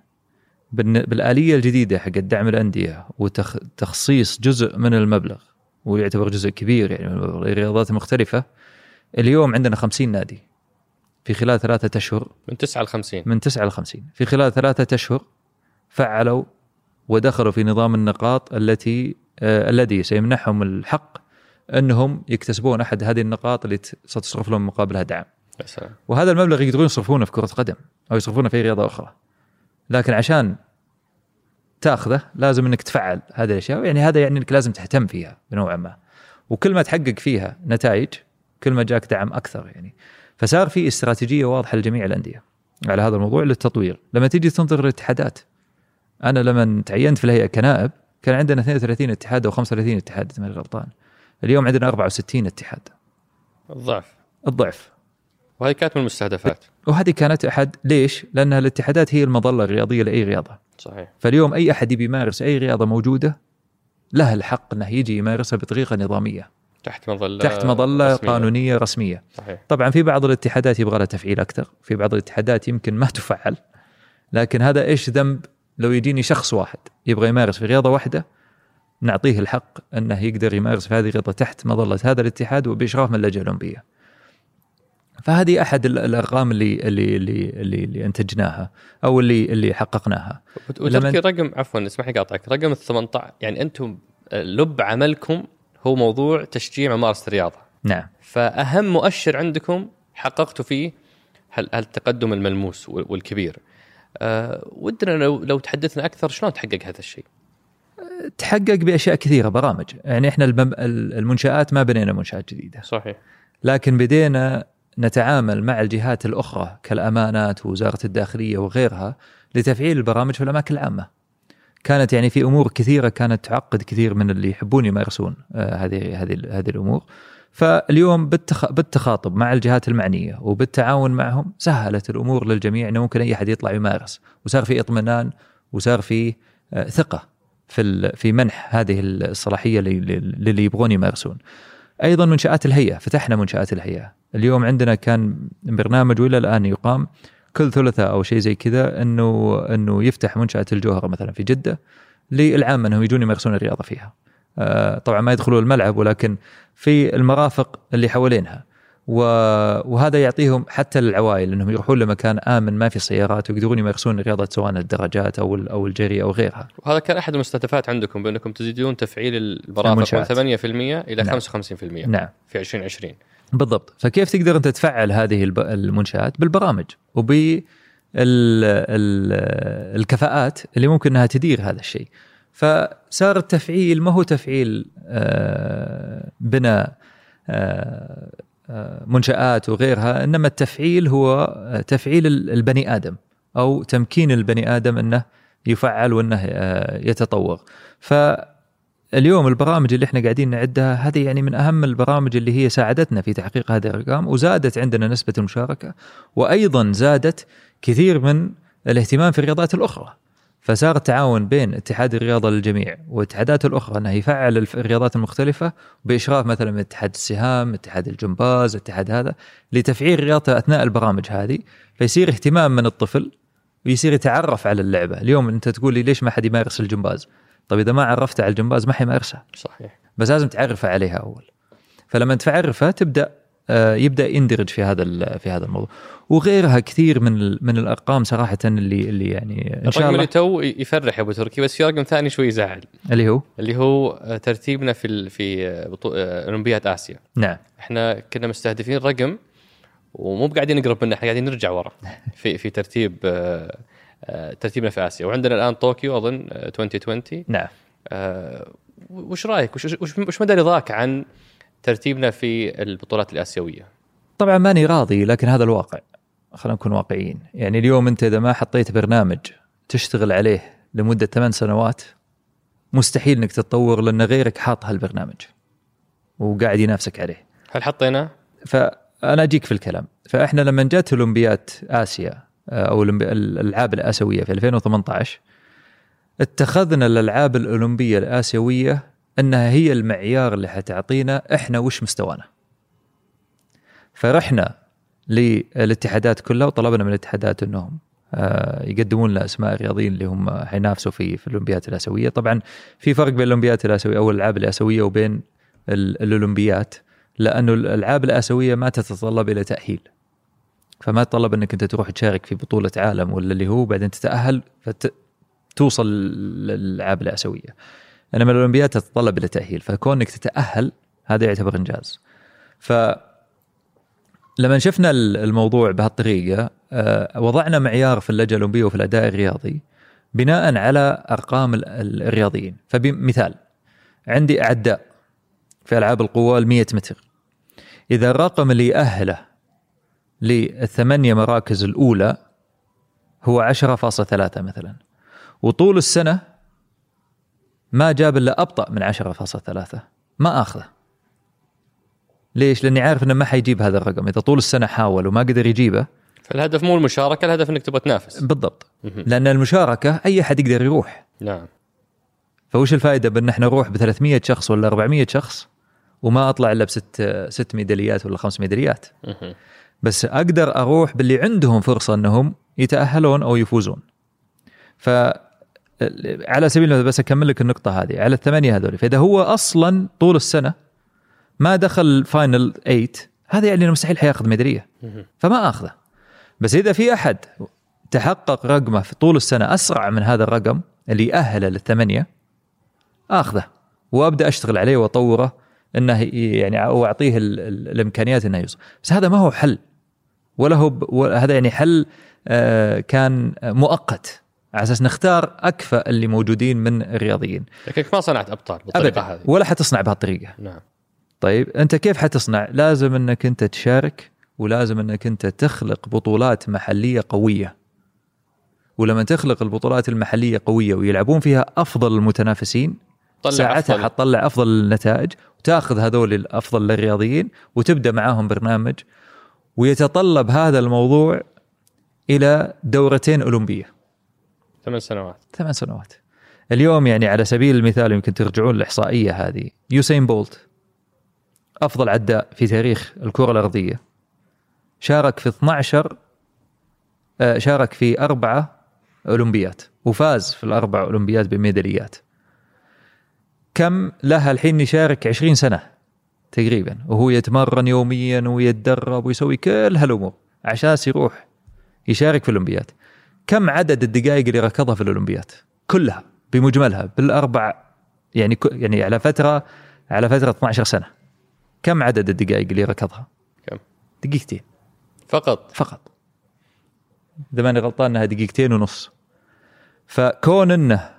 بالآلية الجديدة حق دعم الأندية وتخصيص جزء من المبلغ ويعتبر جزء كبير يعني من الرياضات المختلفة اليوم عندنا 50 نادي. في خلال ثلاثة أشهر من 9 ل 50 من 9 ل 50 في خلال ثلاثة أشهر فعلوا ودخلوا في نظام النقاط التي آه الذي سيمنحهم الحق أنهم يكتسبون أحد هذه النقاط اللي ستصرف لهم مقابلها دعم. وهذا المبلغ يقدرون يصرفونه في كرة قدم أو يصرفونه في أي رياضة أخرى. لكن عشان تأخذه لازم إنك تفعل هذه الأشياء يعني هذا يعني إنك لازم تهتم فيها بنوع ما. وكل ما تحقق فيها نتائج كل ما جاك دعم أكثر يعني. فصار في استراتيجية واضحة لجميع الأندية على هذا الموضوع للتطوير. لما تيجي تنظر للاتحادات أنا لما تعينت في الهيئة كنائب كان عندنا 32 اتحاد أو 35 اتحاد إذا ماني غلطان. اليوم عندنا 64 اتحاد. الضعف. الضعف. وهذه كانت من المستهدفات. وهذه كانت أحد ليش؟ لأن الاتحادات هي المظلة الرياضية لأي رياضة، صحيح. فاليوم أي أحد يبي يمارس أي رياضة موجودة له الحق إنه يجي يمارسها بطريقة نظامية، تحت مظلة تحت مظلة رسمية. قانونية رسمية. صحيح طبعا في بعض الاتحادات يبغى لها تفعيل أكثر، في بعض الاتحادات يمكن ما تفعل. لكن هذا إيش ذنب لو يجيني شخص واحد يبغى يمارس في رياضه واحدة نعطيه الحق أنه يقدر يمارس في هذه الرياضه تحت مظلة هذا الاتحاد وبإشراف من اللجنه الأولمبية. فهذه أحد ال- الأرقام اللي اللي اللي اللي, اللي أنتجناها أو اللي اللي حققناها. وت- لما- وتركي رقم عفوا اسمح لي اقاطعك رقم ال 18 يعني أنتم لب عملكم هو موضوع تشجيع ممارسه الرياضة نعم. فأهم مؤشر عندكم حققتوا فيه هال- هالتقدم الملموس وال- والكبير أه ودنا لو لو تحدثنا أكثر شلون تحقق هذا الشيء؟ تحقق بأشياء كثيرة برامج، يعني إحنا المنشآت ما بنينا منشآت جديدة. صحيح لكن بدينا نتعامل مع الجهات الأخرى كالأمانات ووزارة الداخلية وغيرها لتفعيل البرامج في الأماكن العامة. كانت يعني في أمور كثيرة كانت تعقد كثير من اللي يحبون يمارسون آه، هذه هذه هذه الأمور. فاليوم بالتخ... بالتخاطب مع الجهات المعنية وبالتعاون معهم سهلت الأمور للجميع إنه ممكن أي أحد يطلع يمارس وصار في اطمئنان وصار في آه، ثقة في. في منح هذه الصلاحية للي يبغون يمارسون. أيضا منشآت الهيئة فتحنا منشآت الهيئة اليوم عندنا كان برنامج وإلى الآن يقام كل ثلاثاء أو شيء زي كذا انه إنه يفتح منشأة الجوهرة مثلا في جدة للعامة إنهم يجون يمارسون الرياضة فيها. آه، طبعا ما يدخلون الملعب ولكن في المرافق اللي حوالينها وهذا يعطيهم حتى للعوائل إنهم يروحون لمكان آمن ما في سيارات ويقدرون يمارسون الرياضة سواء الدراجات أو أو الجري أو غيرها. وهذا كان أحد المستهدفات عندكم بأنكم تزيدون تفعيل المرافق من المنشآت. 8% إلى نعم. 55% نعم. في 2020 بالضبط. فكيف تقدر أنت تفعل هذه المنشآت؟ بالبرامج وب ال- ال- الكفاءات اللي ممكن أنها تدير هذا الشيء. فصار التفعيل ما هو تفعيل آه، بناء آه، آه، منشآت وغيرها إنما التفعيل هو تفعيل ال- البني آدم أو تمكين البني آدم أنه يفعل وأنه يتطور. فاليوم البرامج اللي إحنا قاعدين نعدها هذه يعني من أهم البرامج اللي هي ساعدتنا في تحقيق هذه الأرقام وزادت عندنا نسبة المشاركة وأيضا زادت كثير من الاهتمام في الرياضات الأخرى. فصار التعاون بين اتحاد الرياضة للجميع والاتحادات الأخرى انها يفعل الرياضات المختلفة بإشراف مثلا من اتحاد السهام، اتحاد الجمباز، اتحاد هذا لتفعيل الرياضه أثناء البرامج هذه. فيصير اهتمام من الطفل ويصير يتعرف على اللعبة، اليوم أنت تقول لي ليش ما حد يمارس الجمباز؟ طيب إذا ما عرفته على الجمباز ما حيمارسها، صحيح. بس لازم تعرفه عليها أول. فلما تعرفه تبدأ آه، يبدأ يندرج في هذا في هذا الموضوع. وغيرها كثير من من الأرقام صراحة اللي اللي يعني إن شاء الله تو يفرح يا أبو تركي بس في رقم ثاني شوي يزعل اللي هو؟ اللي هو آه، ترتيبنا في في آه، أولمبياد آسيا. نعم. إحنا كنا مستهدفين رقم ومو قاعدين نقرب منه إحنا قاعدين نرجع ورا. في في ترتيب ترتيبنا في آسيا. وعندنا الآن طوكيو أظن آه، 2020 نعم. آه، وش رأيك؟ وش وش, مدى رضاك عن ترتيبنا في البطولات الآسيوية؟ طبعا ماني راضي لكن هذا الواقع. خلينا نكون واقعيين. يعني اليوم أنت إذا ما حطيت برنامج تشتغل عليه لمدة ثمان سنوات مستحيل إنك تتطور لأن غيرك حاط هالبرنامج وقاعد ينافسك عليه. هل حطينا فأنا أجيك في الكلام. فإحنا لما جت اولمبياد آسيا آه، أو الأولمبي- الألعاب الآسيوية في 2018 اتخذنا الألعاب الأولمبية الآسيوية أنها هي المعيار اللي حتعطينا إحنا وش مستوانا. فرحنا للاتحادات كلها وطلبنا من الاتحادات إنهم آه، يقدمون لنا أسماء الرياضيين اللي هم حينافسوا في في الأولمبيات الآسيوية. طبعا في فرق بين الأولمبيات الآسيوية أو الألعاب الآسيوية وبين ال- الأولمبيات لأنه الألعاب الآسيوية ما تتطلب إلى تأهيل. فما تطلب إنك أنت تروح تشارك في بطولة عالم ولا اللي هو بعدين تتأهل فت توصل للألعاب الآسيوية. انما الاولمبياد تتطلب إلى تأهيل فكونك تتأهل هذا يعتبر إنجاز. ف لما شفنا الموضوع بهالطريقة آه، وضعنا معيار في اللجنة الأولمبية وفي الأداء الرياضي بناء على أرقام الرياضيين. فبمثال عندي أعداء في ألعاب القوى ال 100 متر. إذا الرقم اللي يأهله للثمانيه مراكز الأولى هو 10.3 مثلا. وطول السنة ما جاب إلا أبطأ من 10.3 ما آخذه. ليش؟ لأني عارف إنه ما حيجيب هذا الرقم، إذا طول السنة حاول وما قدر يجيبه فالهدف مو المشاركة، الهدف إنك تبغى تنافس. بالضبط. لأن المشاركة أي أحد يقدر يروح. نعم. فوش الفائدة بأن إحنا نروح ب 300 شخص ولا 400 شخص وما أطلع إلا بست ست ميداليات ولا خمس ميداليات؟ بس أقدر أروح باللي عندهم فرصة إنهم يتأهلون أو يفوزون. ف على سبيل المثال بس أكمل لك النقطة هذه. على الثمانية هذول فإذا هو أصلا طول السنة ما دخل فاينل 8 هذا يعني إنه مستحيل حياخذ ميدالية. فما أخذه. بس إذا في أحد تحقق رقمه في طول السنة أسرع من هذا الرقم اللي يأهله للثمانية أخذه. وأبدأ أشتغل عليه وأطوره إنه يعني أو أعطيه الإمكانيات إنه يوصل. بس هذا ما هو حل. ولا هو هذا يعني حل آه، كان مؤقت على أساس نختار أكفأ اللي موجودين من الرياضيين لكنك ما صنعت أبطال بالطريقة هذه ولا حتصنع بهالطريقة نعم طيب أنت كيف حتصنع؟ لازم أنك أنت تشارك ولازم أنك أنت تخلق بطولات محلية قوية. ولما تخلق البطولات المحلية قوية ويلعبون فيها أفضل المتنافسين ساعتها أفضل. حتطلع أفضل النتائج وتاخذ هذول الأفضل للرياضيين وتبدأ معاهم برنامج ويتطلب هذا الموضوع إلى دورتين أولمبية. ثمان سنوات. ثمان سنوات. اليوم يعني على سبيل المثال يمكن ترجعون الإحصائية هذه يوسين بولت أفضل عداء في تاريخ الكرة الأرضية شارك في 12 آه، شارك في اربعه أولمبيات وفاز في الأربع أولمبيات بميداليات كم لها الحين يشارك 20 سنة تقريبا. وهو يتمرن يوميا ويتدرب ويسوي كل هالأمور عشان يروح يشارك في الاولمبيات كم عدد الدقائق اللي ركضها في الاولمبيات كلها بمجملها بالأربع يعني يعني على فترة على فترة 12 سنة. كم عدد الدقائق اللي ركضها؟ كم؟ دقيقتين. فقط؟ فقط. إذا ماني غلطان إنها دقيقتين ونص. فكون إنه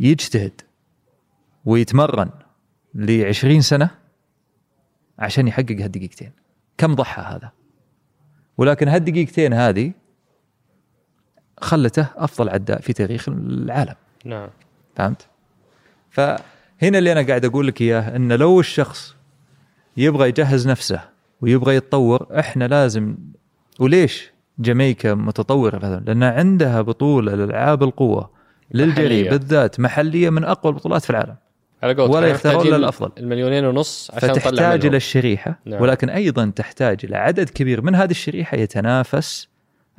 يجتهد ويتمرن ل 20 سنة عشان يحقق هالدقيقتين. كم ضحى هذا؟ ولكن هالدقيقتين هذه خلته أفضل عداء في تاريخ العالم. نعم. فهمت؟ ف هنا اللي أنا قاعد أقول لك إياه انه لو الشخص يبغى يجهز نفسه ويبغى يتطور إحنا لازم وليش جامايكا متطورة هذا؟ لأن عندها بطولة لألعاب القوة للجري بالذات محلية من أقوى البطولات في العالم. على ولا يختارون إلا الأفضل. المليونين ونص عشان فتحتاج إلى الشريحة نعم. ولكن أيضا تحتاج إلى عدد كبير من هذه الشريحة يتنافس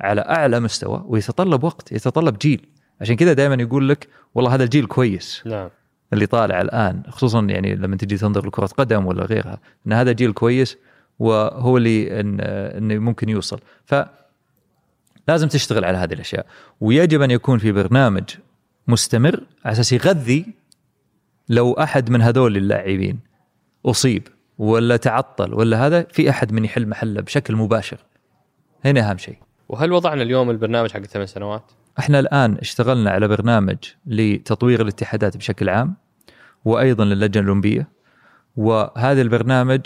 على أعلى مستوى ويتطلب وقت يتطلب جيل. عشان كذا دائما يقول لك والله هذا الجيل كويس. نعم. اللي طالع الآن خصوصا يعني لما تجي تنظر لكرة قدم ولا غيرها إن هذا جيل كويس وهو اللي انه ممكن يوصل. ف لازم تشتغل على هذه الأشياء. ويجب أن يكون في برنامج مستمر على أساس يغذي لو أحد من هذول اللاعبين أصيب ولا تعطل ولا هذا في أحد من يحل محله بشكل مباشر. هنا أهم شيء. وهل وضعنا اليوم البرنامج حق الثمان سنوات؟ إحنا الآن اشتغلنا على برنامج لتطوير الاتحادات بشكل عام وأيضا للجنة الأولمبية وهذا البرنامج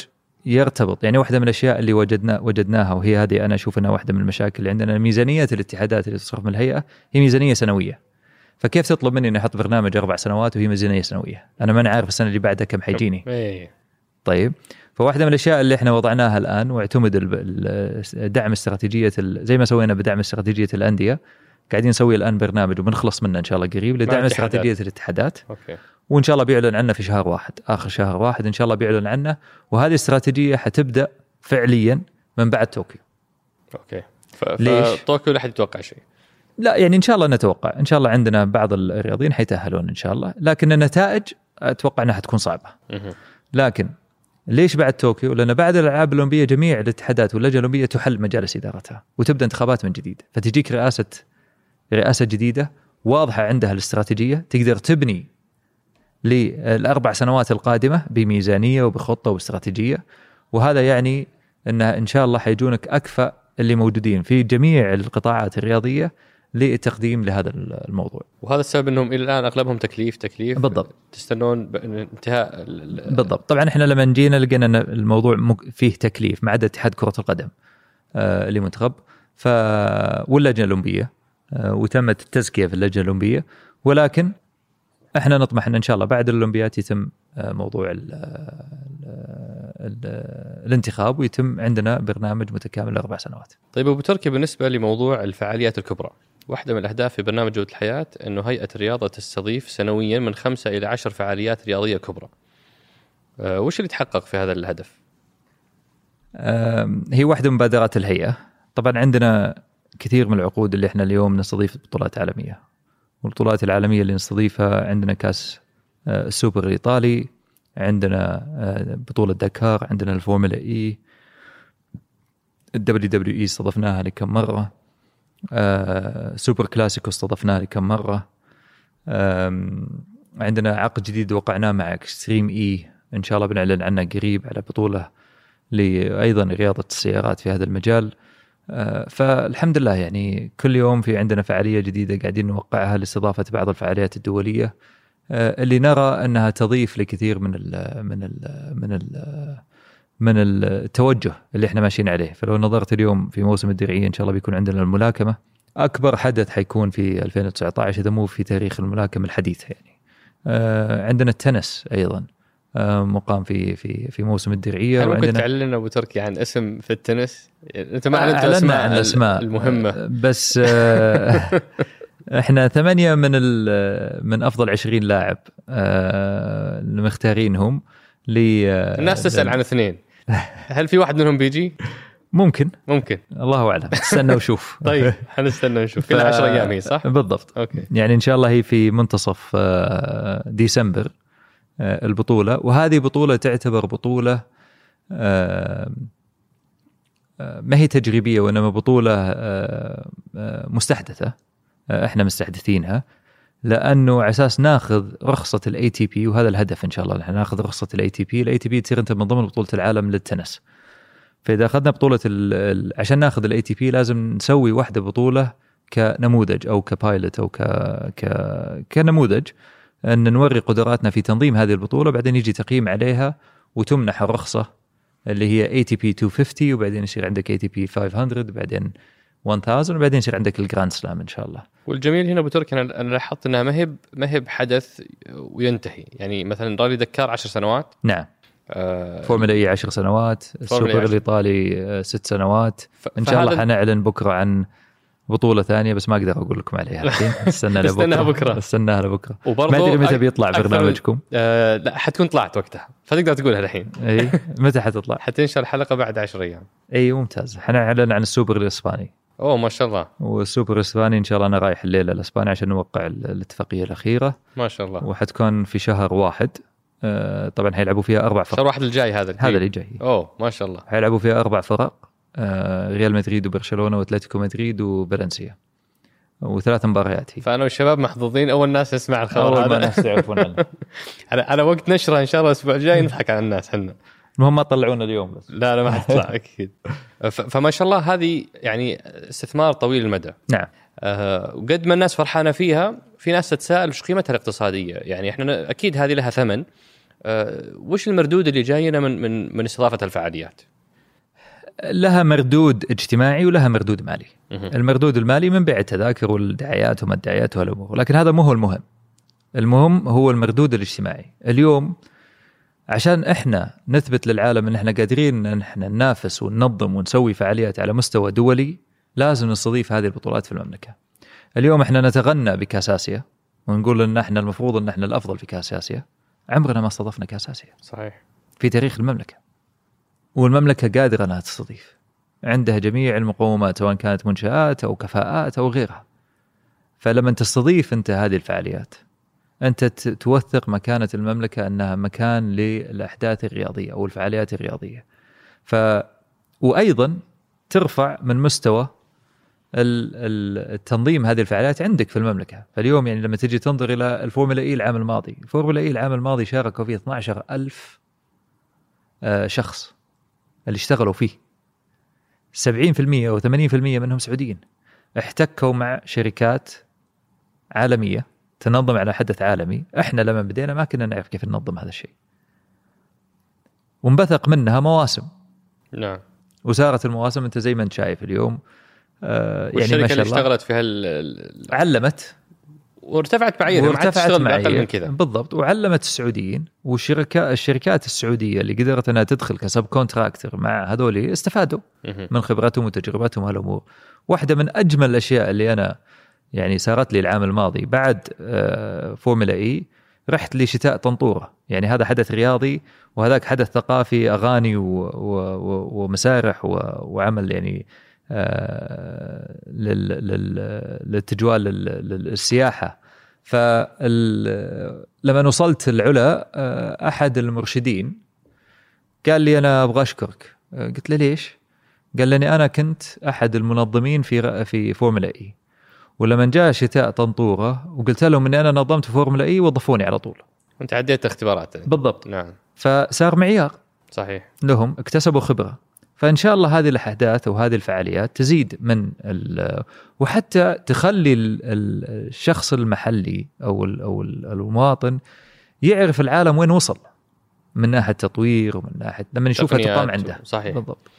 يرتبط يعني واحدة من الأشياء اللي وجدنا وجدناها وهي هذه أنا أشوف إنها واحدة من المشاكل اللي عندنا ميزانية الاتحادات اللي تصرف من الهيئة هي ميزانية سنوية. فكيف تطلب مني إني أحط برنامج أربع سنوات وهي ميزانيه سنوية؟ أنا ماني عارف السنة اللي بعدها كم حيجيني. إيه. طيب فواحدة من الأشياء اللي إحنا وضعناها الآن واعتمد دعم استراتيجية زي ما سوينا بدعم استراتيجية الأندية قاعدين نسوي الآن برنامج وبنخلص منه إن شاء الله قريب لدعم استراتيجية الاتحادات أوكي وإن شاء الله بيعلن عنه في شهر واحد آخر شهر واحد إن شاء الله بيعلن عنه وهذه الاستراتيجيه حتبدأ فعليا من بعد طوكيو okay ف... ليش؟ طوكيو لا حد يتوقع شيء لا يعني إن شاء الله نتوقع إن شاء الله عندنا بعض الرياضيين حيتأهلون إن شاء الله لكن النتائج أتوقع إنها حتكون صعبة. لكن ليش بعد طوكيو؟ لأن بعد الألعاب الأولمبية جميع الاتحادات واللجنة الأولمبية تحل مجالس إدارتها وتبدأ انتخابات من جديد. فتجيك رئاسة رئاسة جديدة واضحة عندها الاستراتيجية تقدر تبني للأربع سنوات القادمة بميزانية وبخطة واستراتيجية وهذا يعني انه إن شاء الله حيجونك أكفأ اللي موجودين في جميع القطاعات الرياضية للتقديم لهذا الموضوع. وهذا السبب إنهم إلى الآن أغلبهم تكليف تكليف. بالضبط. تستنون انتهاء بالضبط. طبعا إحنا لما جينا لقينا إن الموضوع فيه تكليف ما عدا اتحاد كرة القدم آه لمنتخب. ف واللجنه الاولمبيه آه وتمت التزكية في اللجنة الأولمبية. ولكن إحنا نطمح إن إن شاء الله بعد الأولمبيات يتم آه، موضوع ال ال الانتخاب ويتم عندنا برنامج متكامل لأربع سنوات. طيب أبو تركي بالنسبة لموضوع الفعاليات الكبرى، واحدة من الأهداف في برنامج جودة الحياة إنه هيئة الرياضه تستضيف سنويا من خمسة إلى عشر فعاليات رياضية كبرى. أه وش اللي تحقق في هذا الهدف؟ هي واحدة من مبادرات الهيئة، طبعا عندنا كثير من العقود اللي إحنا اليوم نستضيف بطولات عالمية. والبطولات العالمية اللي نستضيفها عندنا كأس آه، السوبر الإيطالي عندنا آه، بطولة دكار عندنا ال Formula E ال WWE استضفناها لكم مرة آه، سوبر كلاسيكو استضفناه لكم مرة. عندنا عقد جديد وقعناه مع اكستريم اي إن شاء الله بنعلن عنه قريب على بطولة أيضا رياضة السيارات في هذا المجال. فالحمد لله يعني كل يوم في عندنا فعالية جديدة قاعدين نوقعها لاستضافة بعض الفعاليات الدولية. آه، اللي نرى أنها تضيف لكثير من ال من ال من ال من التوجه اللي إحنا ماشيين عليه. فلو نظرت اليوم في موسم الدرعية إن شاء الله بيكون عندنا الملاكمة. أكبر حدث حيكون في 2019 إذا مو في تاريخ الملاكمة الحديث يعني. آه، عندنا التنس أيضا. آه، مقام في في في موسم الدرعية. هل ممكن تعلن أبو تركي عن اسم في التنس؟ يعني أنت ما أعلنت اسماء عن الأسماء. المهمة. بس إحنا ثمانية من من أفضل 20 لاعب آه، المختارينهم ل الناس تسأل عن اثنين. هل في واحد منهم بيجي؟ ممكن. ممكن. الله أعلم. استنى وشوف. طيب حنستنى نشوف في 10 أيام هي صح؟ بالضبط. أوكي. يعني إن شاء الله هي في منتصف آه، ديسمبر آه، البطولة. وهذه بطولة تعتبر بطولة ما هي تجريبية وإنما بطولة مستحدثة آه، إحنا مستحدثينها. لأنه على أساس ناخذ رخصة ال ATP وهذا الهدف إن شاء الله إحنا ناخذ رخصة ال ATP، ال ATP تصير أنت من ضمن بطولة العالم للتنس. فإذا أخذنا بطولة عشان ناخذ ال ATP لازم نسوي واحدة بطولة كنموذج أو ك pilot أو ك, ك كنموذج أن نوري قدراتنا في تنظيم هذه البطولة بعدين يجي تقييم عليها وتمنح الرخصة اللي هي ATP 250 وبعدين يصير عندك ATP 500 بعدين 1000 وبعدين يصير عندك ال Grand Slam إن شاء الله. والجميل هنا أبو تركي أنا لاحظت إنها ما هي ما هي بحدث وينتهي، يعني مثلا رالي دكار 10 سنوات. نعم. آه فورمولا إي 10 سنوات، السوبر الإيطالي آه، ست سنوات، إن شاء الله حنعلن بكرة عن بطولة ثانية بس ما أقدر أقول لكم عليها الحين. استنى لبكرة. بكرة. أستناها لبكرة. وبرضه ما أدري متى بيطلع برنامجكم. آه لا حتكون طلعت وقتها. فتقدر تقولها الحين. إي متى حتطلع؟ حتنشر الحلقة بعد 10 أيام. إي ممتاز. حنعلن عن السوبر الإسباني. أوه ما شاء الله. والسوبر الإسباني إن شاء الله أنا رايح الليلة الإسباني عشان نوقع الاتفاقية الأخيرة. ما شاء الله. وحتكون في شهر واحد. آه، طبعا حيلعبوا فيها أربع فرق. شهر واحد الجاي هذا هذا اللي جاي. أوه ما شاء الله. حيلعبوا فيها أربع فرق. آه، ريال مدريد وبرشلونة وأتلتيكو مدريد وفالنسيا. وثلاث مباريات هي. فأنا والشباب محظوظين. أول ناس يسمع الخبر أول ما الناس يعرفون على على وقت نشرة إن شاء الله الأسبوع الجاي نضحك على الناس إحنا. المهم ما تطلعونا اليوم بس. لا لا ما حتطلع أكيد. فما شاء الله هذه يعني استثمار طويل المدى. نعم. أه وقد ما الناس فرحانة فيها في ناس تتساءل وش قيمتها الاقتصادية؟ يعني إحنا أكيد هذه لها ثمن. أه وش المردود اللي جاينا من من من استضافة الفعاليات؟ لها مردود اجتماعي ولها مردود مالي. المردود المالي من بيع التذاكر والدعايات وما الدعايات والامور لكن هذا مو هو المهم المهم هو المردود الاجتماعي. اليوم عشان إحنا نثبت للعالم إن إحنا قادرين إن إحنا ننافس وننظم ونسوي فعاليات على مستوى دولي لازم نستضيف هذه البطولات في المملكة. اليوم إحنا نتغنى بكاس آسيا ونقول إن إحنا المفروض إن إحنا الأفضل في كاس آسيا. عمرنا ما استضفنا كاس آسيا. صحيح. في تاريخ المملكة. والمملكة قادرة إنها تستضيف. عندها جميع المقومات سواء كانت منشآت أو كفاءات أو غيرها. فلما تستضيف أنت هذه الفعاليات أنت توثق مكانة المملكة أنها مكان للأحداث الرياضية أو الفعاليات الرياضية. ف وأيضا ترفع من مستوى ال- ال- التنظيم هذه الفعاليات عندك في المملكة. فاليوم يعني لما تجي تنظر إلى الفورمولا E العام الماضي الفورمولا E العام الماضي شاركوا فيه 12000 آه، شخص اللي اشتغلوا فيه. 70% أو 80% منهم سعوديين. احتكوا مع شركات عالمية. تنظم على حدث عالمي. إحنا لما بدينا ما كنا نعرف كيف ننظم هذا الشيء. وانبثق منها مواسم. نعم. وصارت المواسم أنت زي ما أنت شايف اليوم. آه يعني ما اللي شاء الله. اشتغلت في هال ال- علمت. وارتفعت معاييرها وارتفعت معايير. من كذا. بالضبط. وعلمت السعوديين. والشركات الشركات السعودية اللي قدرت إنها تدخل كسب contractor مع هذول استفادوا. من خبرتهم وتجربتهم هالامور واحدة من أجمل الأشياء اللي أنا يعني صارت لي العام الماضي. بعد آه، فورمولا E رحت لشتاء طنطورة. يعني هذا حدث رياضي وهذاك حدث ثقافي أغاني و و ومسارح و وعمل يعني آه، لل لل للتجوال لل- للسياحة. فلما وصلت العلا آه، أحد المرشدين قال لي أنا أبغى أشكرك. قلت له ليش؟ قال لاني أنا كنت أحد المنظمين في في فورمولا E. ولما جاء شتاء طنطورة وقلت لهم اني أنا نظمت فورمولا E وظفوني على طول. أنت عديت اختبارات. بالضبط. نعم. فصار معيار صحيح. لهم اكتسبوا خبرة. فإن شاء الله هذه الأحداث وهذه الفعاليات تزيد من وحتى تخلي ال- ال- الشخص المحلي أو أو ال- المواطن يعرف العالم وين وصل. من ناحية تطوير ومن ناحية لما يشوفها تقام عنده. صحيح. بالضبط.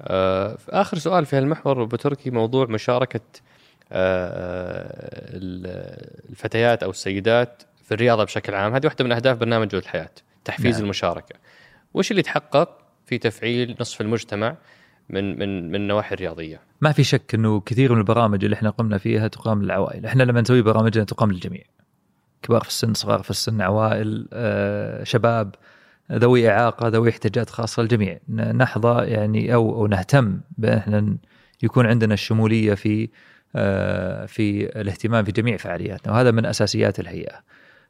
آه آخر سؤال في هالمحور ابو تركي موضوع مشاركة الفتيات أو السيدات في الرياضة بشكل عام. هذه واحدة من أهداف برنامج جوده الحياة تحفيز نعم. المشاركة. وش اللي تحقق في تفعيل نصف المجتمع من من من النواحي الرياضية؟ ما في شك إنه كثير من البرامج اللي إحنا قمنا فيها تقام للعوائل، إحنا لما نسوي برامجنا تقام للجميع. كبار في السن، صغار في السن، عوائل، آه، شباب، ذوي إعاقة، ذوي احتياجات خاصة، الجميع. نحظى يعني أو أو نهتم بأن إحنا يكون عندنا الشمولية في آه، في الاهتمام في جميع فعالياتنا، وهذا من أساسيات الهيئة.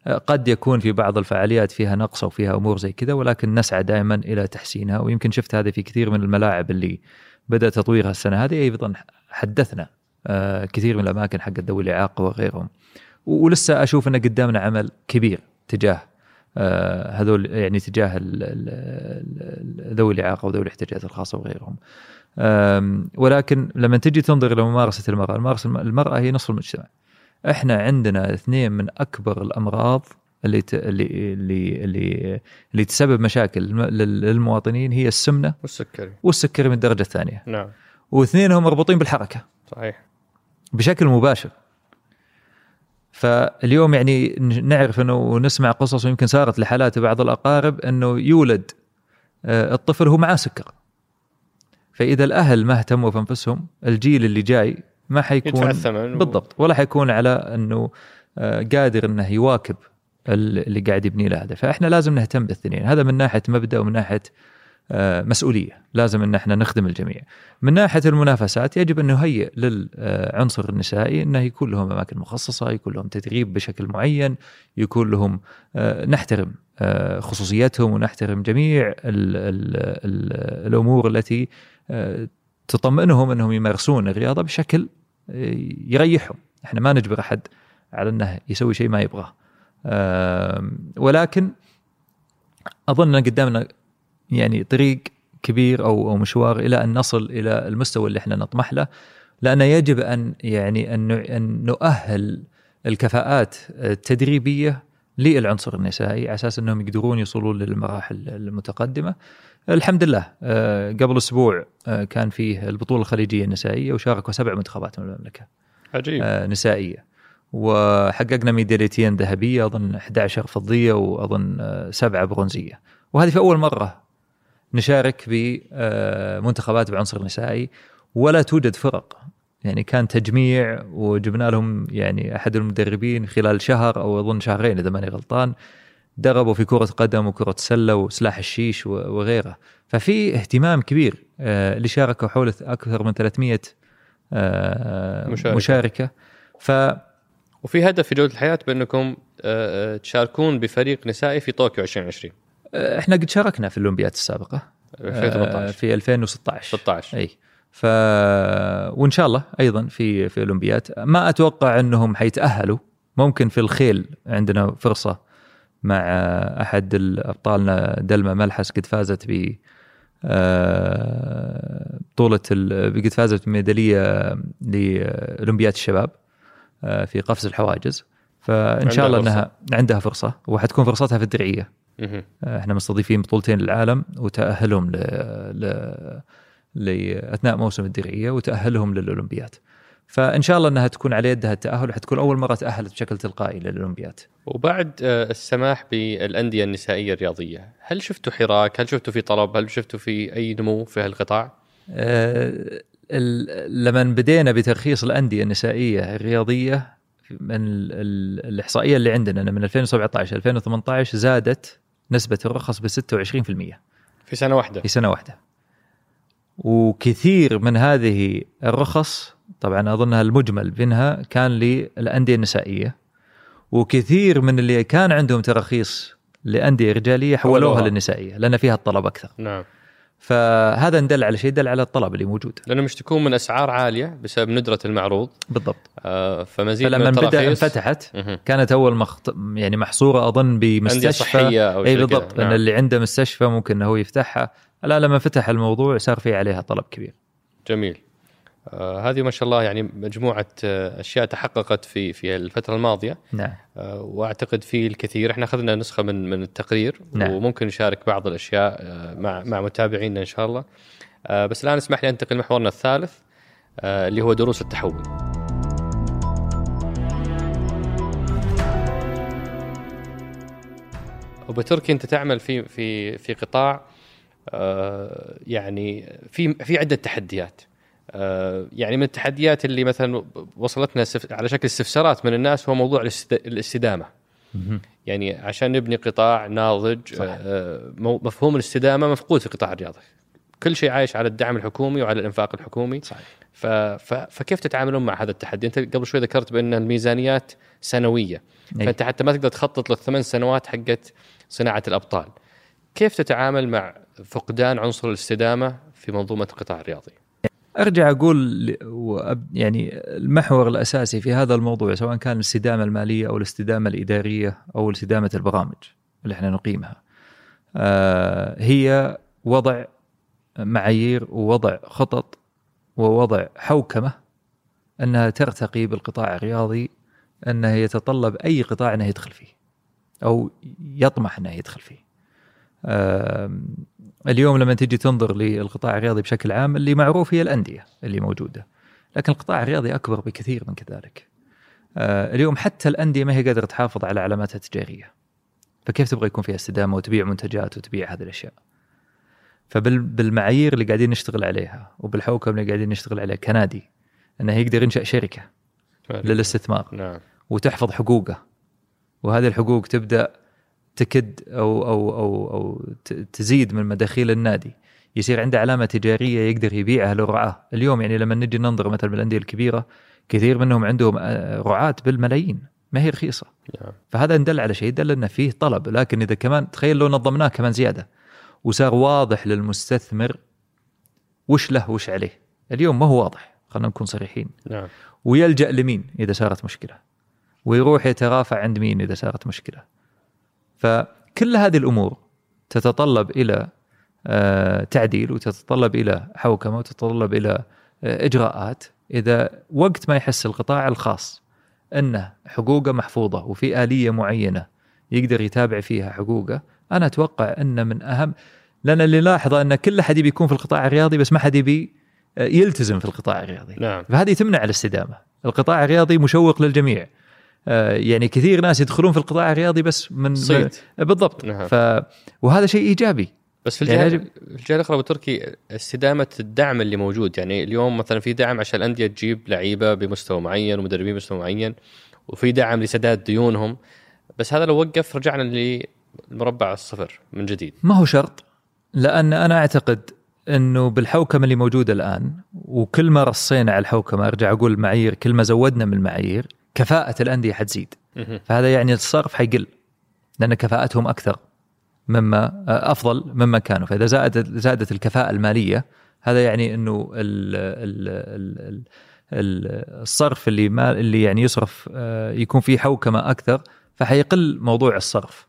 آه، قد يكون في بعض الفعاليات فيها نقص أو فيها أمور زي كذا ولكن نسعى دائما إلى تحسينها ويمكن شفت هذا في كثير من الملاعب اللي بدأ تطويرها السنة هذه. أيضا حدثنا آه، كثير من الأماكن حق ذوي الإعاقة وغيرهم. ولسه أشوف إن قدامنا عمل كبير تجاه آه، هذول يعني تجاه ذوي الإعاقة وذوي الاحتياجات الخاصة وغيرهم. ولكن لما تجي تنظر إلى ممارسة المرأة الممارسة المرأة هي نصف المجتمع. إحنا عندنا اثنين من أكبر الأمراض اللي ت... اللي اللي اللي, اللي تسبب مشاكل لل- للمواطنين هي السمنة والسكري. والسكري من الدرجة الثانية. نعم. واثنينهم مربوطين بالحركة. صحيح. بشكل مباشر. فاليوم يعني نعرف إنه ونسمع قصص ويمكن صارت لحالات بعض الأقارب إنه يولد آه، الطفل هو معاه سكر. فإذا الأهل ما اهتموا في انفسهم الجيل اللي جاي ما حيكون الثمن بالضبط ولا حيكون على إنه آه، قادر إنه يواكب ال- اللي قاعد يبني له هذا. فإحنا لازم نهتم بالاثنين. هذا من ناحية مبدأ ومن ناحية آه، مسؤولية. لازم إن إحنا نخدم الجميع. من ناحية المنافسات يجب ان نهيئ للعنصر النسائي إنه يكون لهم أماكن مخصصة يكون لهم تدريب بشكل معين يكون لهم آه، نحترم آه، خصوصيتهم ونحترم جميع ال ال ال الأمور التي آه، تطمئنهم أنهم يمارسون الرياضة بشكل آه، يريحهم إحنا ما نجبر أحد على أنه يسوي شيء ما يبغاه ولكن أظن أن قدامنا يعني طريق كبير أو أو مشوار إلى أن نصل إلى المستوى اللي إحنا نطمح له لأن يجب أن يعني أن أن نؤهل الكفاءات التدريبية للعنصر النسائي على أساس أنهم يقدرون يوصلون للمراحل المتقدمة. الحمد لله آه، قبل أسبوع آه، كان فيه البطولة الخليجية النسائية وشاركوا سبع منتخبات من المملكة. عجيب. آه، نسائية. وحققنا ميداليتين ذهبية أظن 11 فضية وأظن سبعة برونزية. وهذه في أول مرة نشارك بمنتخبات بعنصر نسائي ولا توجد فرق. يعني كان تجميع وجبنا لهم يعني أحد المدربين خلال شهر أو أظن شهرين إذا ماني غلطان دربوا في كرة قدم وكرة سلة وسلاح الشيش وغيره. ففي اهتمام كبير آه، اللي شاركوا حول أكثر من 300 آه، مشاركة. مشاركة. ف وفي هدف في جوده الحياة بأنكم آه، تشاركون بفريق نسائي في طوكيو 2020 إحنا قد شاركنا في الاولمبياد السابقة. آه، 2018 في 2016 16 إي. ف وإن شاء الله أيضا في في اولمبيات ما أتوقع أنهم حيتأهلوا. ممكن في الخيل عندنا فرصة مع أحد أبطالنا دلما ملحس قد فازت ب آه، بطولة قد فازت بميدالية لأولمبياد الشباب آه، في قفز الحواجز فإن شاء الله فرصة. أنها عندها فرصة وحتكون فرصتها في الدرعية. آه، إحنا مستضيفين بطولتين للعالم وتأهلهم ل... ل... لأثناء موسم الدرعية وتأهلهم للأولمبياد فإن شاء الله أنها تكون على يدها التأهل وحتكون أول مرة تأهلت بشكل تلقائي للأولمبياد. وبعد آه، السماح بالأندية النسائية الرياضية هل شفتوا حراك؟ هل شفتوا في طلب؟ هل شفتوا في أي نمو في هالقطاع؟ ال- لما بدينا بترخيص الأندية النسائية الرياضية من ال- ال- الإحصائية اللي عندنا من 2017 2018 زادت نسبة الرخص ب 26% في سنة واحدة. في سنة واحدة. وكثير من هذه الرخص طبعا أظنها المجمل منها كان للأندية النسائية وكثير من اللي كان عندهم تراخيص لأندية رجالية حولوها حولوها. للنسائية لأن فيها الطلب أكثر. نعم فهذا ندل على شيء دل على الطلب اللي موجود لأنهم يشتكون من أسعار عالية بسبب ندرة المعروض بالضبط آه، فمزيد فلما من بدا انفتحت. كانت أول مخت... يعني محصورة أظن بمستشفى صحية أو إي بالضبط كذا. لأن نعم. اللي عنده مستشفى ممكن إنه هو يفتحها لا لما فتح الموضوع صار في عليها طلب كبير. جميل. آه هذه ما شاء الله يعني مجموعة آه أشياء تحققت في في الفترة الماضية. نعم. آه وأعتقد في الكثير إحنا أخذنا نسخة من من التقرير. نعم. وممكن نشارك بعض الأشياء مع مع متابعينا إن شاء الله. بس الآن اسمح لي أنتقل لمحورنا الثالث اللي هو دروس التحول. وبتركي أنت تعمل في في في قطاع يعني في في عدة تحديات. آه يعني من التحديات اللي مثلا وصلتنا على شكل استفسارات من الناس هو موضوع الاست- الاستدامة. يعني عشان نبني قطاع ناضج صح. آه، مفهوم الاستدامة مفقود في قطاع الرياضة. كل شيء عايش على الدعم الحكومي وعلى الإنفاق الحكومي. صحيح. ف... ف... فكيف تتعاملون مع هذا التحدي؟ أنت قبل شوي ذكرت بأن الميزانيات سنوية. أي. فأنت حتى ما تقدر تخطط للثمان سنوات حقت صناعة الأبطال. كيف تتعامل مع فقدان عنصر الاستدامة في منظومة القطاع الرياضي أرجع أقول يعني المحور الأساسي في هذا الموضوع سواء كان الاستدامة المالية أو الاستدامة الإدارية أو استدامه البرامج اللي إحنا نقيمها آه، هي وضع معايير ووضع خطط ووضع حوكمة أنها ترتقي بالقطاع الرياضي انه يتطلب أي قطاع إنه يدخل فيه أو يطمح إنه يدخل فيه. اليوم لما تجي تنظر للقطاع الرياضي بشكل عام اللي معروف هي الأندية اللي موجودة. لكن القطاع الرياضي أكبر بكثير من كذلك. آه، اليوم حتى الأندية ما هي قادرة تحافظ على علاماتها التجارية. فكيف تبغى يكون فيها استدامة وتبيع منتجات وتبيع هذه الأشياء؟ فبالمعايير اللي قاعدين نشتغل عليها وبالحوكم اللي قاعدين نشتغل عليها كنادي إنه يقدر ينشأ شركة للاستثمار. نعم. وتحفظ حقوقه. وهذه الحقوق تبدأ تكد أو أو أو أو تزيد من مداخيل النادي. يصير عنده علامة تجارية يقدر يبيعها للرعاه اليوم يعني لما نجي ننظر مثلا بالأندية الكبيرة كثير منهم عندهم آه، رعاة بالملايين. ما هي رخيصة. نعم. فهذا ندل على شيء دل أنه فيه طلب. لكن إذا كمان تخيل لو نظمناه كمان زيادة. وصار واضح للمستثمر وش له وش عليه. اليوم ما هو واضح. خلينا نكون صريحين. نعم. ويلجأ لمين إذا صارت مشكلة؟ ويروح يترافع عند مين إذا صارت مشكلة؟ فكل هذه الأمور تتطلب إلى آه، تعديل وتتطلب إلى حوكمة وتتطلب إلى آه، إجراءات. إذا وقت ما يحس القطاع الخاص انه حقوقه محفوظة وفي آلية معينة يقدر يتابع فيها حقوقه أنا أتوقع أن من أهم لأن اللي لاحظه أن كل أحد يبي يكون في القطاع الرياضي بس ما حد يبي آه، يلتزم في القطاع الرياضي. نعم. فهذه تمنع الاستدامة. القطاع الرياضي مشوق للجميع. يعني كثير ناس يدخلون في القطاع الرياضي بس من صيد. بالضبط. نعم. ف... وهذا شيء إيجابي. بس في يعني الجهه في الجهة الأخرى بتركي استدامة الدعم اللي موجود. يعني اليوم مثلا في دعم عشان الأندية تجيب لعيبة بمستوى معين ومدربين بمستوى معين وفي دعم لسداد ديونهم. بس هذا لو وقف رجعنا للمربع الصفر من جديد. ما هو شرط لأن أنا أعتقد إنه بالحوكمة اللي موجودة الآن وكل ما رصينا على الحوكمة أرجع أقول معايير كل ما زودنا من المعايير كفاءة الأندية حتزيد. فهذا يعني الصرف حيقل لأن كفاءتهم أكثر مما أفضل مما كانوا. فإذا زادت زادت الكفاءة المالية هذا يعني إنه ال ال ال ال الصرف اللي ما اللي يعني يصرف آه، يكون فيه حوكمة أكثر فحيقل موضوع الصرف.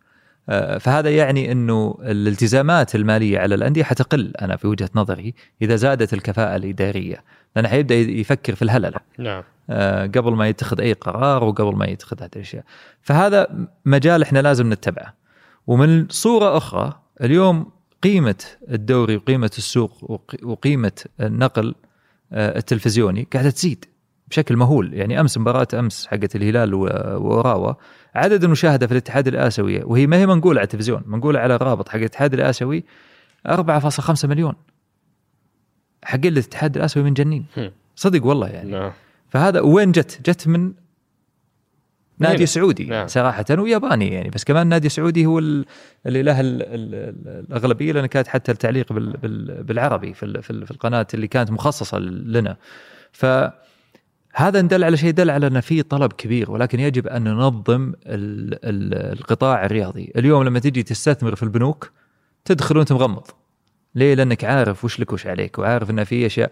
آه، فهذا يعني إنه الالتزامات المالية على الأندية حتقل أنا في وجهة نظري إذا زادت الكفاءة الإدارية. لأنه حيبدأ يفكر في الهللة. نعم. آه، قبل ما يتخذ أي قرار وقبل ما يتخذ هذه الأشياء. فهذا مجال إحنا لازم نتبعه. ومن صورة أخرى اليوم قيمة الدوري وقيمة السوق وقيمة النقل آه، التلفزيوني قاعدة تزيد بشكل مهول. يعني أمس مباراة أمس حقت الهلال وراوا عدد المشاهدة في الاتحاد الآسيوي وهي ما هي منقولة على التلفزيون منقولة على الرابط حق الاتحاد الآسيوي 4.5 مليون. حقين الاتحاد الاسيوي من جنين صدق والله يعني نعم. فهذا وين جت؟ جت من نادي. سعودي نعم. صراحة وياباني يعني بس كمان نادي سعودي هو اللي له الأغلبية لأن كانت حتى التعليق بالعربي في في القناة اللي كانت مخصصة لنا ف هذا ندل على شيء دل على أن في طلب كبير ولكن يجب أن ننظم القطاع الرياضي، اليوم لما تجي تستثمر في البنوك تدخل وأنت مغمض. ليه؟ لأنك عارف وش لك وش عليك وعارف إن في أشياء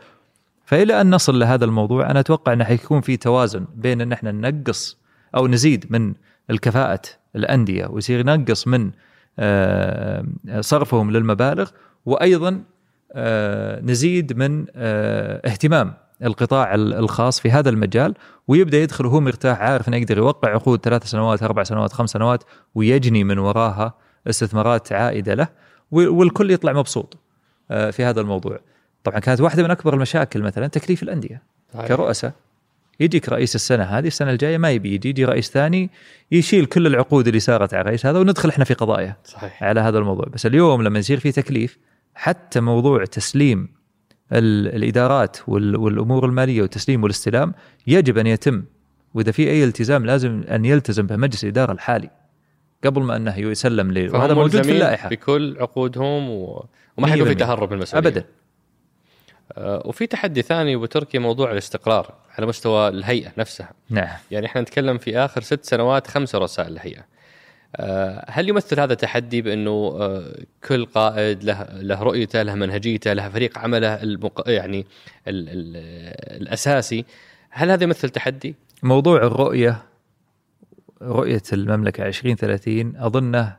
فإلى أن نصل لهذا الموضوع أنا أتوقع إنه حيكون في توازن بين إن إحنا ننقص أو نزيد من الكفاءة الأندية ويصير ينقص من آه، صرفهم للمبالغ وأيضا آه، نزيد من آه، اهتمام القطاع الخاص في هذا المجال ويبدأ يدخل وهو مرتاح عارف إنه يقدر يوقع عقود ثلاث سنوات أربع سنوات خمس سنوات ويجني من وراها استثمارات عائدة له والكل يطلع مبسوط في هذا الموضوع. طبعا كانت واحدة من أكبر المشاكل مثلا تكليف الأندية كرؤساء. يجيك رئيس السنة هذه السنة الجاية ما يبي يجي يجي رئيس ثاني يشيل كل العقود اللي صارت على الرئيس هذا وندخل إحنا في قضايا صحيح. على هذا الموضوع. بس اليوم لما يصير في تكليف حتى موضوع تسليم الإدارات والأمور المالية والتسليم والاستلام يجب أن يتم. وإذا في أي التزام لازم أن يلتزم به مجلس الإدارة الحالي. قبل ما انه يسلم لي. وهذا موجود في اللائحة. بكل عقودهم و... وما حيكون في تهرب من المسؤولية. ابدا. آه، وفي تحدي ثاني بتركيا موضوع الاستقرار على مستوى الهيئة نفسها. نعم. يعني إحنا نتكلم في آخر ست سنوات خمسة رؤساء الهيئه آه، هل يمثل هذا تحدي بأنه آه، كل قائد له له رؤيته له منهجيته له فريق عمله المق... يعني ال ال الأساسي هل هذا يمثل تحدي؟ موضوع الرؤية رؤية المملكة 2030 أظنه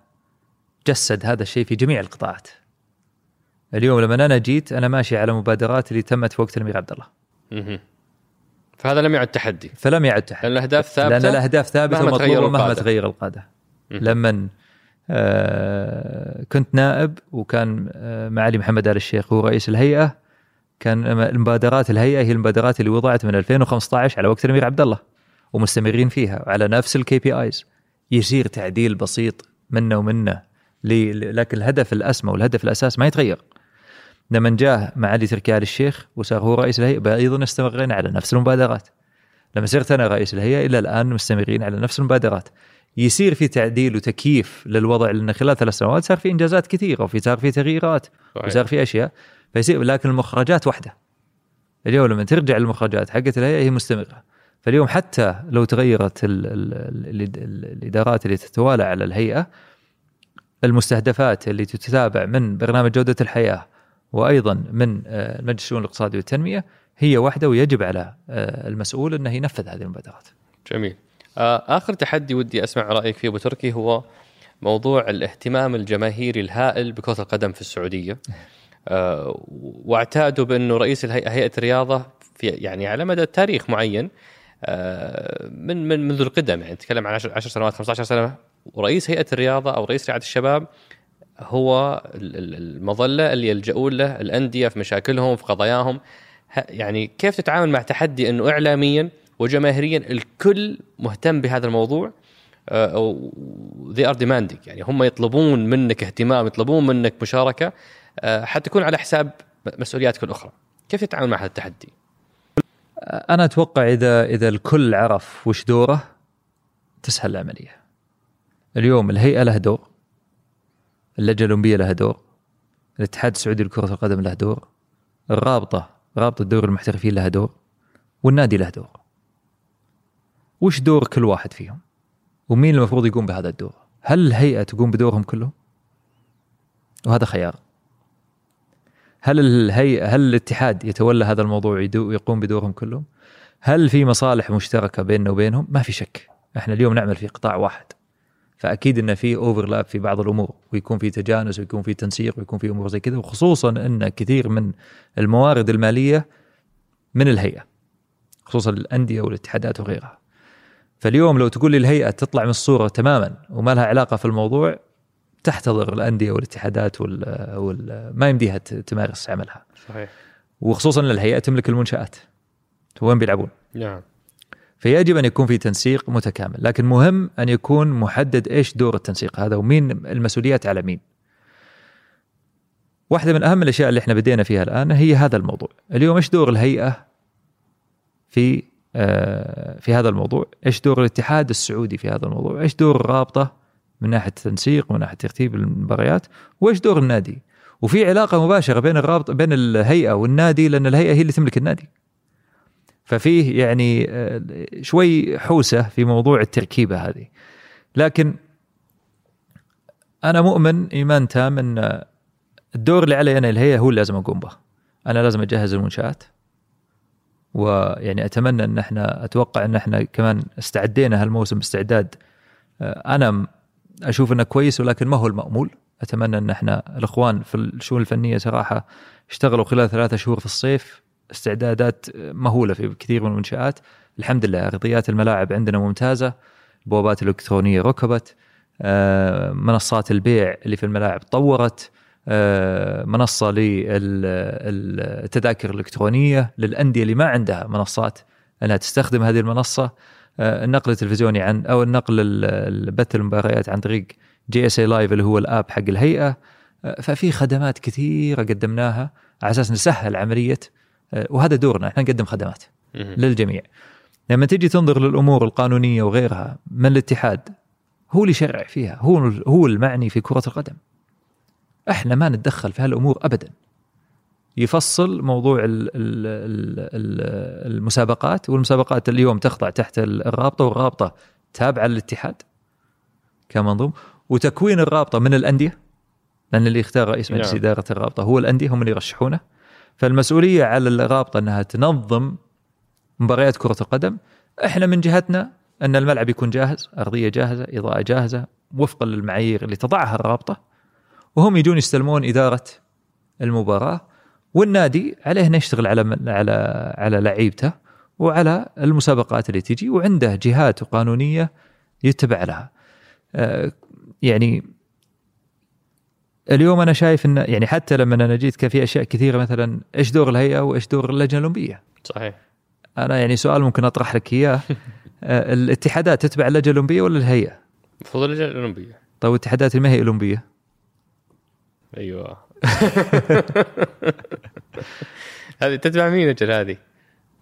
جسد هذا الشيء في جميع القطاعات اليوم لما أنا جيت أنا ماشي على مبادرات اللي تمت في وقت الامير عبد الله. فهذا لم يعد تحدي. فلم يعد تحدي. لأن الأهداف ثابتة. لأن الأهداف ثابتة ومطلوبة مهما تغير القادة. لما آه كنت نائب وكان آه معالي محمد آل الشيخ هو رئيس الهيئة كان المبادرات الهيئة هي المبادرات اللي وضعت من 2015 على وقت الامير عبد الله ومستمرين فيها على نفس ال KPIs يصير تعديل بسيط منا ومنا لكن الهدف الأسمى والهدف الأساس ما يتغير. لما جاء معالي تركي آل الشيخ وصار هو رئيس الهيئة أيضا استمرينا على نفس المبادرات. لما صرت أنا رئيس الهيئة إلى الآن مستمرين على نفس المبادرات. يصير في تعديل وتكييف للوضع لأن خلال ثلاث سنوات صار في إنجازات كثيرة وفي صار في تغييرات وصار في أشياء. فيصير لكن المخرجات واحدة. اليوم لما ترجع المخرجات حقت الهيئة هي مستمرة. فاليوم حتى لو تغيرت ال ال ال الإدارات اللي تتوالى على الهيئة المستهدفات اللي تتابع من برنامج جودة الحياة وأيضا من آه، مجلس الشؤون الاقتصادي والتنمية هي واحدة ويجب على آه، المسؤول إنه ينفذ هذه المبادرات. جميل. آه، آخر تحدي ودي أسمع رأيك فيه أبو تركي هو موضوع الاهتمام الجماهيري الهائل بكرة القدم في السعودية. واعتادوا بأنه رئيس هيئة الرياضه في يعني على مدى تاريخ معين من من منذ القدم يعني نتكلم عن 10 سنوات 15 سنة. ورئيس هيئة الرياضة أو رئيس رعايه الشباب هو المظلة اللي يلجؤون له الأندية في مشاكلهم في قضاياهم. يعني كيف تتعامل مع تحدي إنه اعلاميا وجماهيريا الكل مهتم بهذا الموضوع؟ they are demanding يعني هم يطلبون منك اهتمام يطلبون منك مشاركة آه، حتى تكون على حساب مسؤولياتك الأخرى. كيف تتعامل مع هذا التحدي؟ أنا أتوقع إذا إذا الكل عرف وش دوره تسهل العملية. اليوم الهيئة لها دور اللجنة الأولمبية لها دور الاتحاد السعودي لكرة القدم له دور الرابطة رابطة دوري المحترفين لها دور والنادي له دور. وش دور كل واحد فيهم؟ ومين المفروض يقوم بهذا الدور؟ هل الهيئة تقوم بدورهم كلهم؟ وهذا خيار. هل الهيئه هل الاتحاد يتولى هذا الموضوع ويقوم بدورهم كلهم؟ هل في مصالح مشتركة بيننا وبينهم؟ ما في شك إحنا اليوم نعمل في قطاع واحد فأكيد انه في اوفرلاب في بعض الأمور ويكون في تجانس ويكون في تنسيق ويكون في أمور زي كذا وخصوصا إن كثير من الموارد المالية من الهيئة خصوصا الأندية والاتحادات وغيرها فاليوم لو تقول لي الهيئة تطلع من الصورة تماما وما لها علاقة في الموضوع تحتضر الأندية والاتحادات وال, وال... ما يمديها تمارس عملها. صحيح. وخصوصا ان الهيئه تملك المنشآت. وين بيلعبون؟ نعم. فيجب أن يكون في تنسيق متكامل لكن مهم أن يكون محدد إيش دور التنسيق هذا ومين المسؤوليات على مين. واحدة من أهم الأشياء اللي إحنا بدينا فيها الآن هي هذا الموضوع. اليوم إيش دور الهيئة في آه، في هذا الموضوع؟ إيش دور الاتحاد السعودي في هذا الموضوع؟ إيش دور الرابطة من ناحية التنسيق ومن ناحية ترتيب المباريات وإيش دور النادي؟ وفي علاقة مباشرة بين الرابطة بين الهيئة والنادي لأن الهيئة هي اللي تملك النادي. ففيه يعني آه، شوي حوسة في موضوع التركيبة هذه. لكن أنا مؤمن إيمان تام إن الدور اللي علي أنا الهيئة هو اللي لازم اقوم به أنا لازم أجهز المنشآت ويعني أتمنى إن إحنا أتوقع إن إحنا كمان استعدينا هالموسم استعداد آه، أنا أشوف أنه كويس ولكن ما هو المأمول. أتمنى أن إحنا الإخوان في الشؤون الفنية صراحة اشتغلوا خلال ثلاثة شهور في الصيف. استعدادات مهولة في كثير من المنشآت. الحمد لله ارضيات الملاعب عندنا ممتازة. البوابات الالكترونيه ركبت. آه، منصات البيع اللي في الملاعب تطورت آه، منصة للتذاكر الإلكترونية للأندية اللي ما عندها منصات أنها تستخدم هذه المنصة. النقل التلفزيوني عن أو النقل بث المباريات عن طريق GSA Live اللي هو ال app حق الهيئة. ففي خدمات كثيرة قدمناها على أساس نسهل عملية آه، وهذا دورنا إحنا نقدم خدمات للجميع. لما تيجي تنظر للأمور القانونية وغيرها من الاتحاد؟ هو اللي يشرع فيها هو هو المعني في كرة القدم. إحنا ما نتدخل في هالأمور ابدا. يفصل موضوع المسابقات والمسابقات اليوم تخضع تحت الرابطة والرابطة تابعة للاتحاد كمنظوم وتكوين الرابطة من الأندية لأن اللي يختار رئيس مجلس نعم. إدارة الرابطة هو الأندية هم اللي يرشحونه. فالمسؤولية على الرابطة إنها تنظم مباريات كرة القدم. إحنا من جهتنا أن الملعب يكون جاهز أرضية جاهزة إضاءة جاهزة وفقا للمعايير اللي تضعها الرابطة. وهم يجون يستلمون إدارة المباراة. والنادي عليه إنه يشتغل على على على لعيبته وعلى المسابقات اللي تجي وعنده جهات قانونية يتبع لها. آه، يعني اليوم أنا شايف انه يعني حتى لما أنا جيت في أشياء كثيرة مثلا إيش دور الهيئة وإيش دور اللجنة الأولمبية؟ صحيح أنا يعني سؤال ممكن أطرح لك إياه آه، الاتحادات تتبع اللجنة الأولمبية ولا الهيئة؟ المفروض اللجنة الأولمبية طيب الاتحادات اللي ما هي أولمبية؟ أيوه هذه تتبع مين أجل هذه؟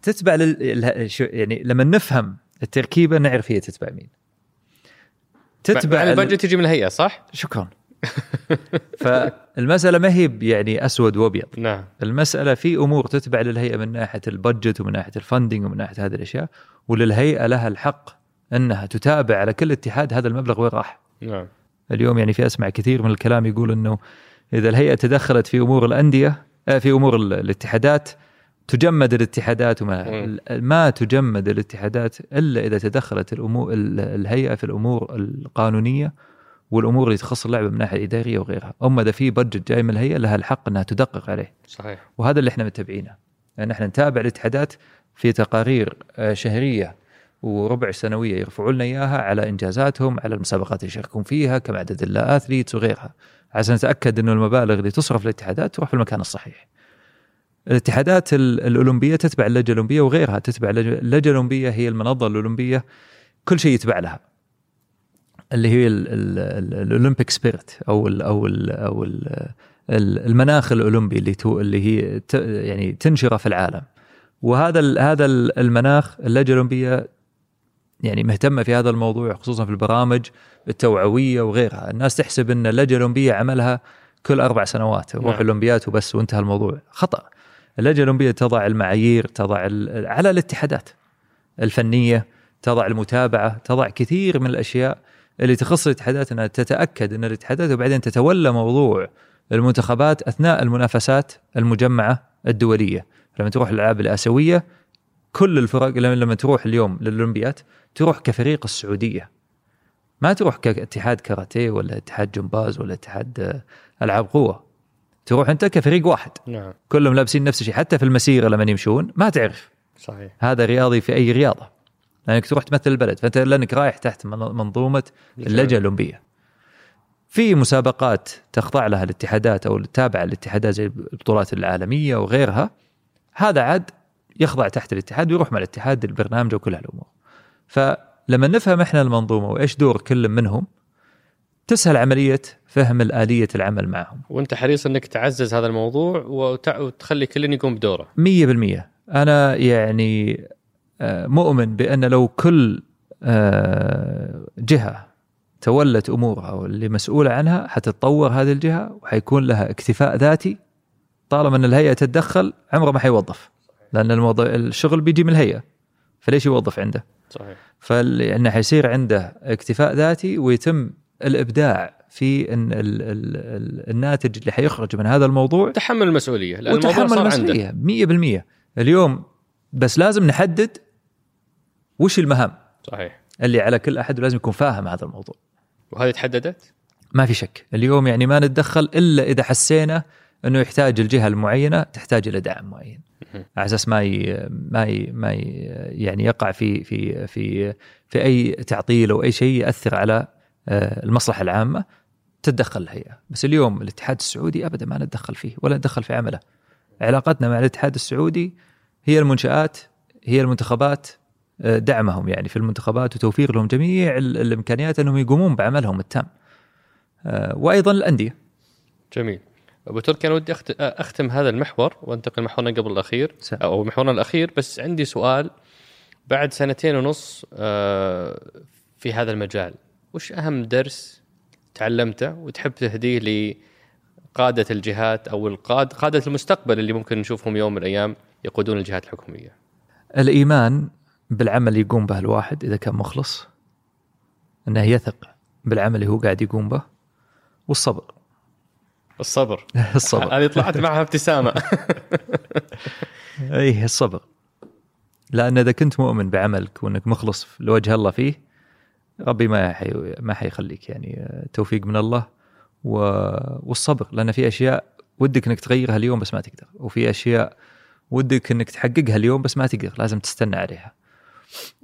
تتبع لل... يعني لما نفهم التركيبة نعرف هي تتبع مين. تتبع البادجت تجي من الهيئة صح؟ شكرا. فالمسألة ما هي يعني أسود وأبيض. نعم. المسألة في أمور تتبع للهيئة من ناحية البادجت ومن ناحية الفندنج ومن ناحية هذه الأشياء وللهيئة لها الحق أنها تتابع على كل اتحاد هذا المبلغ وين راح. نعم. اليوم يعني في أسمع كثير من الكلام يقول إنه إذا الهيئة تدخلت في أمور الأندية آه، في أمور الاتحادات تجمد الاتحادات وما ما تجمد الاتحادات إلا إذا تدخلت الأمور الهيئة في الأمور القانونية والأمور اللي تخص اللعبة من الناحيه الاداريه وغيرها، أما إذا في بادجت جاي من الهيئة لها الحق إنها تدقق عليه. صحيح. وهذا اللي إحنا متابعينه. لأن إحنا نتابع الاتحادات في تقارير آه، شهرية وربع سنوية يرفعوا لنا إياها على إنجازاتهم، على المسابقات اللي يشاركون فيها، كم عدد الاثليتس وغيرها، عشان نتأكد إنه المبالغ اللي تصرف للاتحادات تروح في المكان الصحيح. الاتحادات الأولمبية تتبع اللجنة الأولمبية وغيرها تتبع اللجنه الأولمبية هي المنظمة الأولمبية كل شيء يتبع لها. اللي هي ال Olympic spirit أو ال أو ال أو ال المناخ الأولمبي اللي تو اللي هي يعني تنشره في العالم وهذا هذا المناخ اللجنة الأولمبية يعني مهتمة في هذا الموضوع خصوصا في البرامج التوعويه وغيرها، الناس تحسب إن اللجنة الأولمبية عملها كل أربع سنوات روح نعم. الاولمبيات وبس وانتهى الموضوع، خطأ. اللجنة الأولمبية تضع المعايير، تضع على الاتحادات الفنية، تضع المتابعة، تضع كثير من الأشياء اللي تخص الاتحادات إنها تتأكد إن الاتحادات وبعدين تتولى موضوع المنتخبات أثناء المنافسات المجمعة الدولية لما تروح الألعاب الآسيوية كل الفرق لما تروح اليوم للاولمبيات تروح كفريق السعودية ما تروح كاتحاد كاراتيه ولا اتحاد جمباز ولا اتحاد آه، ألعاب قوة. تروح أنت كفريق واحد. نعم. كلهم لابسين نفس الشيء. حتى في المسيرة لما يمشون ما تعرف. صحيح. هذا رياضي في أي رياضة. لأنك تروح تمثل البلد. فأنت لأنك رايح تحت من- منظومة اللجنة الأولمبية. في مسابقات تخضع لها الاتحادات أو التابعه للاتحادات زي البطولات العالمية وغيرها. هذا عاد يخضع تحت الاتحاد ويروح مع الاتحاد البرنامج وكل هالأمور. فلما نفهم إحنا المنظومة وإيش دور كل منهم تسهل عملية فهم الاليه العمل معهم. وأنت حريص إنك تعزز هذا الموضوع وتخلي كل يقوم بدوره. مية بالمية. أنا يعني آه، مؤمن بأن لو كل آه، جهة تولت أمورها واللي مسؤولة عنها حتتطور هذه الجهة وحيكون لها اكتفاء ذاتي طالما أن الهيئة تتدخل عمره ما حيوظف الموضوع الشغل بيجي من الهيئة. فليش يوظف عنده؟ صحيح. فلأنه حيصير عنده اكتفاء ذاتي ويتم الإبداع في إن ال ال ال الناتج اللي حيخرج من هذا الموضوع. تحمل المسؤولية لأن الموضوع وتحمل المسؤولية 100% اليوم بس لازم نحدد وش المهام صحيح. اللي على كل أحد ولازم يكون فاهم هذا الموضوع. وهذه تحددت؟ ما في شك. اليوم يعني ما نتدخل إلا إذا حسينا إنه يحتاج الجهة المعينة تحتاج إلى دعم معين. على أساس ما ي... ما ي... ما ي... يعني يقع في في في في أي تعطيل أو أي شيء يأثر على آه، المصلحة العامة تتدخل الهيئة. بس اليوم الاتحاد السعودي ابدا ما نتدخل فيه ولا نتدخل في عمله. علاقتنا مع الاتحاد السعودي هي المنشآت هي المنتخبات آه، دعمهم يعني في المنتخبات وتوفير لهم جميع ال- الإمكانيات أنهم يقومون بعملهم التام. آه، وأيضا الأندية. جميل. أبو تركي أنا ودي أختم هذا المحور وأنتقل محورنا قبل الأخير أو محورنا الأخير بس عندي سؤال. بعد سنتين ونص آه، في هذا المجال وش أهم درس تعلمته وتحب تهديه لقادة الجهات أو القاد قادة المستقبل اللي ممكن نشوفهم يوم من الأيام يقودون الجهات الحكومية؟ الإيمان بالعمل اللي يقوم به الواحد إذا كان مخلص إنه يثق بالعمل اللي هو قاعد يقوم به والصبر. الصبر. الصبر. هذه طلعت معها ابتسامة. اي الصبر. لأن إذا كنت مؤمن بعملك وإنك مخلص لوجه الله فيه ربي ما حي ما حيخليك يعني آه، توفيق من الله. و... والصبر. لأن في أشياء ودك إنك تغيرها اليوم بس ما تقدر. وفي أشياء ودك إنك تحققها اليوم بس ما تقدر. لازم تستنى عليها.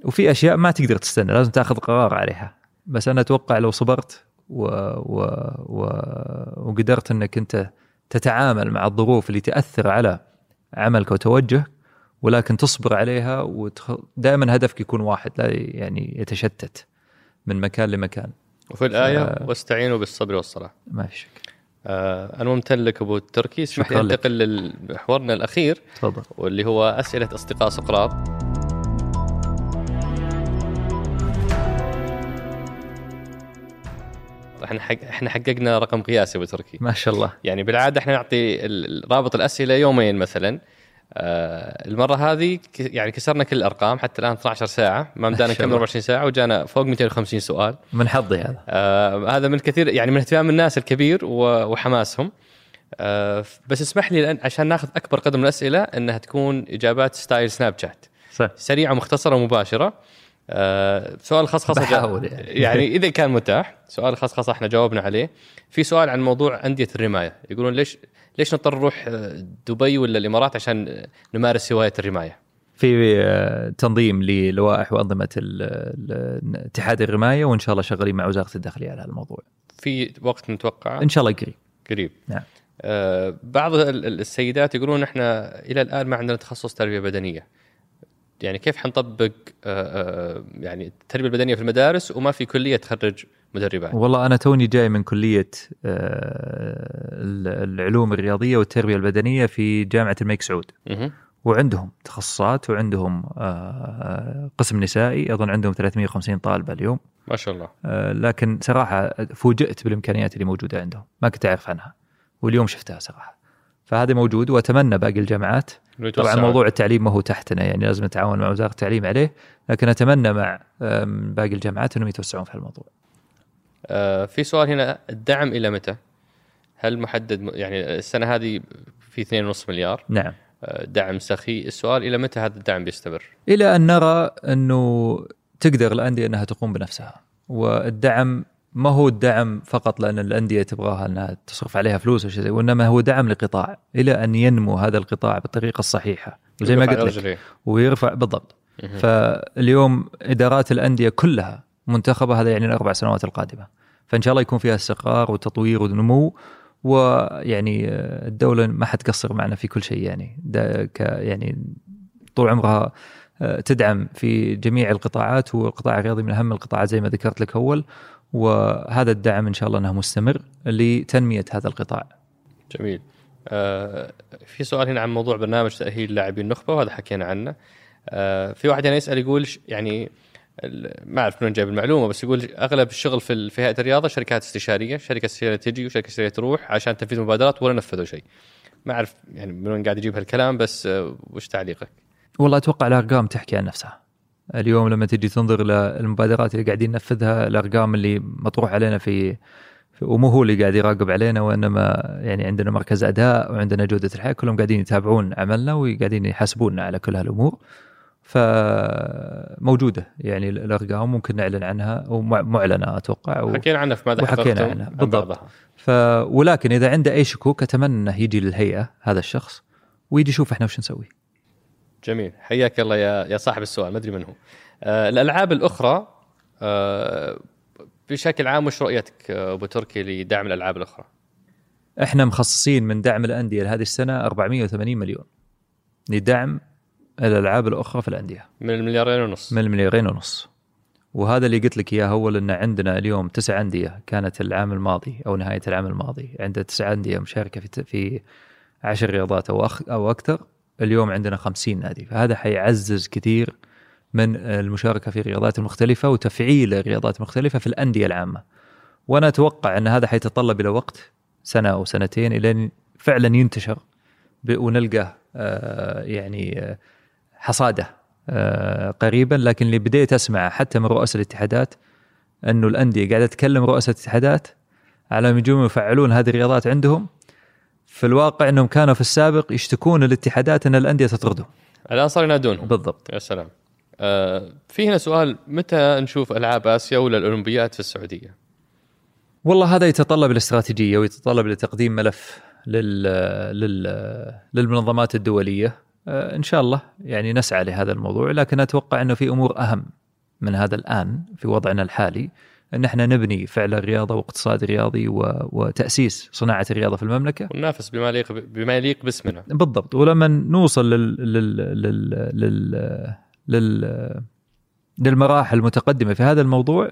وفي أشياء ما تقدر تستنى. لازم تأخذ قرار عليها. بس أنا أتوقع لو صبرت و... و... و... وقدرت انك انت تتعامل مع الظروف اللي تأثر على عملك وتوجهك ولكن تصبر عليها ودائما هدفك يكون واحد لا يعني يتشتت من مكان لمكان. وفي الآية واستعينوا بالصبر والصلاة. ما في شك. آه أنا ممتن لك أبو تركي اسمح لي. انتقل لمحورنا الأخير تفضل. واللي هو أسئلة أصدقاء سقراط. إحنا حق... إحنا حققنا رقم قياسي ابو تركي ما شاء الله. يعني بالعادة إحنا نعطي رابط الأسئلة يومين مثلا. آه المرة هذه. يعني كسرنا كل الأرقام حتى الآن 12 ساعة. ما شاء نكمل الله. 24 ساعة وجانا فوق 250 سؤال. من حظي هذا. آه هذا من كثير يعني من اهتمام الناس الكبير وحماسهم. آه بس اسمح لي لأن عشان ناخذ أكبر قدر من الأسئلة إنها تكون إجابات ستايل سناب شات. صح. سريعة ومختصرة ومباشرة. آه سؤال خصخصه بحاول يعني. يعني إذا كان متاح سؤال خصخصه إحنا جاوبنا عليه. في سؤال عن موضوع أندية الرماية. يقولون ليش ليش نضطر نروح آه، دبي ولا الإمارات عشان نمارس هواية الرماية؟ في آه، تنظيم للوائح وأنظمة اتحاد الرماية وإن شاء الله شغالين مع وزارة الداخلية على هذا الموضوع. في وقت متوقع إن شاء الله قريب. قريب. نعم. آه بعض ال- ال- السيدات يقولون إحنا إلى الآن ما عندنا تخصص تربية بدنية. يعني كيف حنطبق آه آه يعني التربية البدنية في المدارس وما في كلية تخرج مدربات؟ والله أنا توني جاي من كلية آه، ال- العلوم الرياضية والتربية البدنية في جامعة الملك سعود. وعندهم تخصصات وعندهم قسم نسائي أظن عندهم 350 طالبه اليوم. ما شاء الله. لكن صراحة فوجئت بالإمكانيات اللي موجودة عندهم ما كنت أعرف عنها. واليوم شفتها صراحة. فهذا موجود وأتمنى باقي الجامعات طبعا. موضوع التعليم ما هو تحتنا يعني لازم نتعاون مع وزارة التعليم عليه لكن أتمنى مع باقي الجامعات إنهم يتوسعون في الموضوع آه في سؤال هنا الدعم إلى متى؟ هل محدد يعني السنة هذه في 2.5 مليار نعم آه، دعم سخي السؤال إلى متى هذا الدعم بيستمر؟ إلى أن نرى أنه تقدر الأندية أنها تقوم بنفسها والدعم ما هو الدعم فقط لأن الأندية تبغاها أنها تصرف عليها فلوس أو شيء زي- وإنما هو دعم لقطاع إلى أن ينمو هذا القطاع بالطريقة الصحيحة. وزي ما قلت لك. ويرفع بالضبط. فاليوم إدارات الأندية كلها منتخبة هذا يعني الأربع سنوات القادمة. فإن شاء الله يكون فيها استقرار وتطوير ونمو ويعني الدولة ما حتقصر معنا في كل شيء يعني. ك يعني طول عمرها آه، تدعم في جميع القطاعات والقطاع الرياضي من أهم القطاعات زي ما ذكرت لك أول. وهذا الدعم إن شاء الله إنه مستمر لتنمية هذا القطاع. جميل آه في سؤال هنا عن موضوع برنامج تأهيل لاعبين النخبة وهذا حكينا عنه آه في واحد هنا يسأل يقول يعني ما أعرف من جايب المعلومة بس يقول أغلب الشغل في في هيئة الرياضة شركات استشارية، شركة استشارية تجي وشركة استشارية تروح عشان تنفيذ مبادرات ولا نفذوا شيء. ما أعرف يعني من وين قاعد يجيب هالكلام بس آه وش تعليقك؟ والله أتوقع الأرقام تحكي عن نفسها. اليوم لما تجي تنظر للمبادرات اللي قاعدين ننفذها الأرقام اللي مطروح علينا في ومو هو اللي قاعد يراقب علينا وإنما يعني عندنا مركز أداء وعندنا جودة الحياة كلهم قاعدين يتابعون عملنا وقاعدين يحاسبوننا على كل هالأمور. فموجودة يعني الأرقام ممكن نعلن عنها ومعلنه أتوقع و... حكينا عنها في ماذا وحكينا عنها، عن بالضبط. ف ولكن إذا عنده أي شكوك أتمنى إنه يجي للهيئة هذا الشخص ويجي يشوف إحنا وش نسوي. جميل. حياك الله يا يا صاحب السؤال ما أدري من هو. آه الألعاب الأخرى آه بشكل عام وش رؤيتك آه، أبو تركي لدعم الألعاب الأخرى؟ إحنا مخصصين من دعم الأندية لهذه السنة 480 مليون لدعم الألعاب الأخرى في الأندية. من المليارين ونص. من المليارين ونص. وهذا اللي قلت لك إياه اول ان عندنا اليوم تسع أندية كانت العام الماضي أو نهاية العام الماضي. عندها تسع أندية مشاركة في في عشر رياضات أو أخ أو أكثر. اليوم عندنا 50 نادي. فهذا حيعزز كثير من المشاركة في الرياضات المختلفه وتفعيل الرياضات المختلفه في الأندية العامة. وأنا أتوقع أن هذا حيتطلب إلى وقت سنة أو سنتين إلى أن فعلا ينتشر ونلقى آه، يعني آه، حصاده آه، قريبا. لكن اللي بديت أسمع حتى من رؤساء الاتحادات أنه الأندية قاعدة تكلم رؤساء الاتحادات على أن يجون يفعلون هذه الرياضات عندهم. في الواقع إنهم كانوا في السابق يشتكون الاتحادات أن الأندية تطردهم الآن صار ينادونهم بالضبط. يا سلام. آه في هنا سؤال متى نشوف ألعاب آسيا ولا الأولمبيات في السعودية؟ والله هذا يتطلب الاستراتيجية ويتطلب لتقديم ملف لل... لل... للمنظمات الدولية. آه، إن شاء الله يعني نسعى لهذا الموضوع لكن أتوقع إنه في أمور أهم من هذا الآن في وضعنا الحالي. أن إحنا نبني فعل الرياضة واقتصاد رياضي و... وتأسيس صناعة الرياضة في المملكة. وننافس بما يليق بما يليق باسمنا. بالضبط. ولما نوصل لل... لل... لل... لل... لل... للمراحل المتقدمة في هذا الموضوع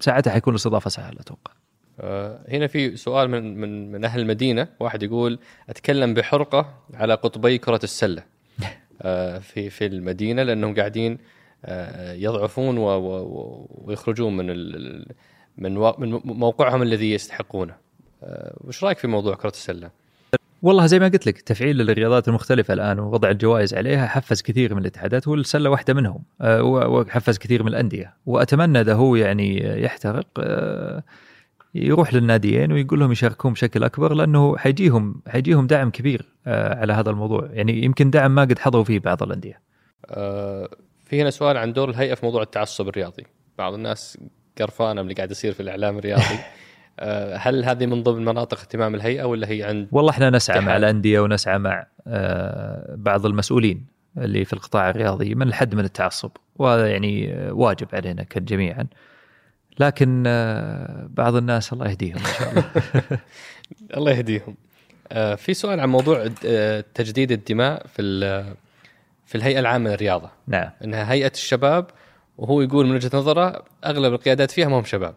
ساعتها حيكون الاستضافة سهله أتوقع آه هنا في سؤال من من من أهل المدينة. واحد يقول أتكلم بحرقة على قطبي كرة السلة. آه في في المدينة لأنهم قاعدين يضعفون و- و- و- ويخرجون من ال- من من موقعهم الذي يستحقونه. آه وش رأيك في موضوع كرة السلة؟ والله زي ما قلت لك تفعيل الرياضات المختلفة الآن ووضع الجوائز عليها حفز كثير من الاتحادات والسلة واحدة منهم آه، وحفز كثير من الأندية. وأتمنى إذا هو يعني يحترق آه، يروح للناديين ويقول لهم يشاركون بشكل أكبر لأنه حيجيهم حيجيهم دعم كبير على هذا الموضوع. يعني يمكن دعم ما قد حضروا فيه بعض الأندية. في هنا سؤال عن دور الهيئة في موضوع التعصب الرياضي. بعض الناس قرفانة من اللي قاعد يصير في الإعلام الرياضي. آه هل هذه من ضمن مناطق اهتمام الهيئة ولا هي عند والله إحنا نسعى مع. الأندية ونسعى مع آه، بعض المسؤولين اللي في القطاع الرياضي من الحد من التعصب وهذا يعني واجب علينا جميعا لكن آه، بعض الناس الله يهديهم إن شاء الله. الله يهديهم. في سؤال عن موضوع تجديد الدماء في في الهيئة العامة للرياضة. نعم. انها هيئة الشباب وهو يقول من وجهة نظره أغلب القيادات فيها ما هم شباب.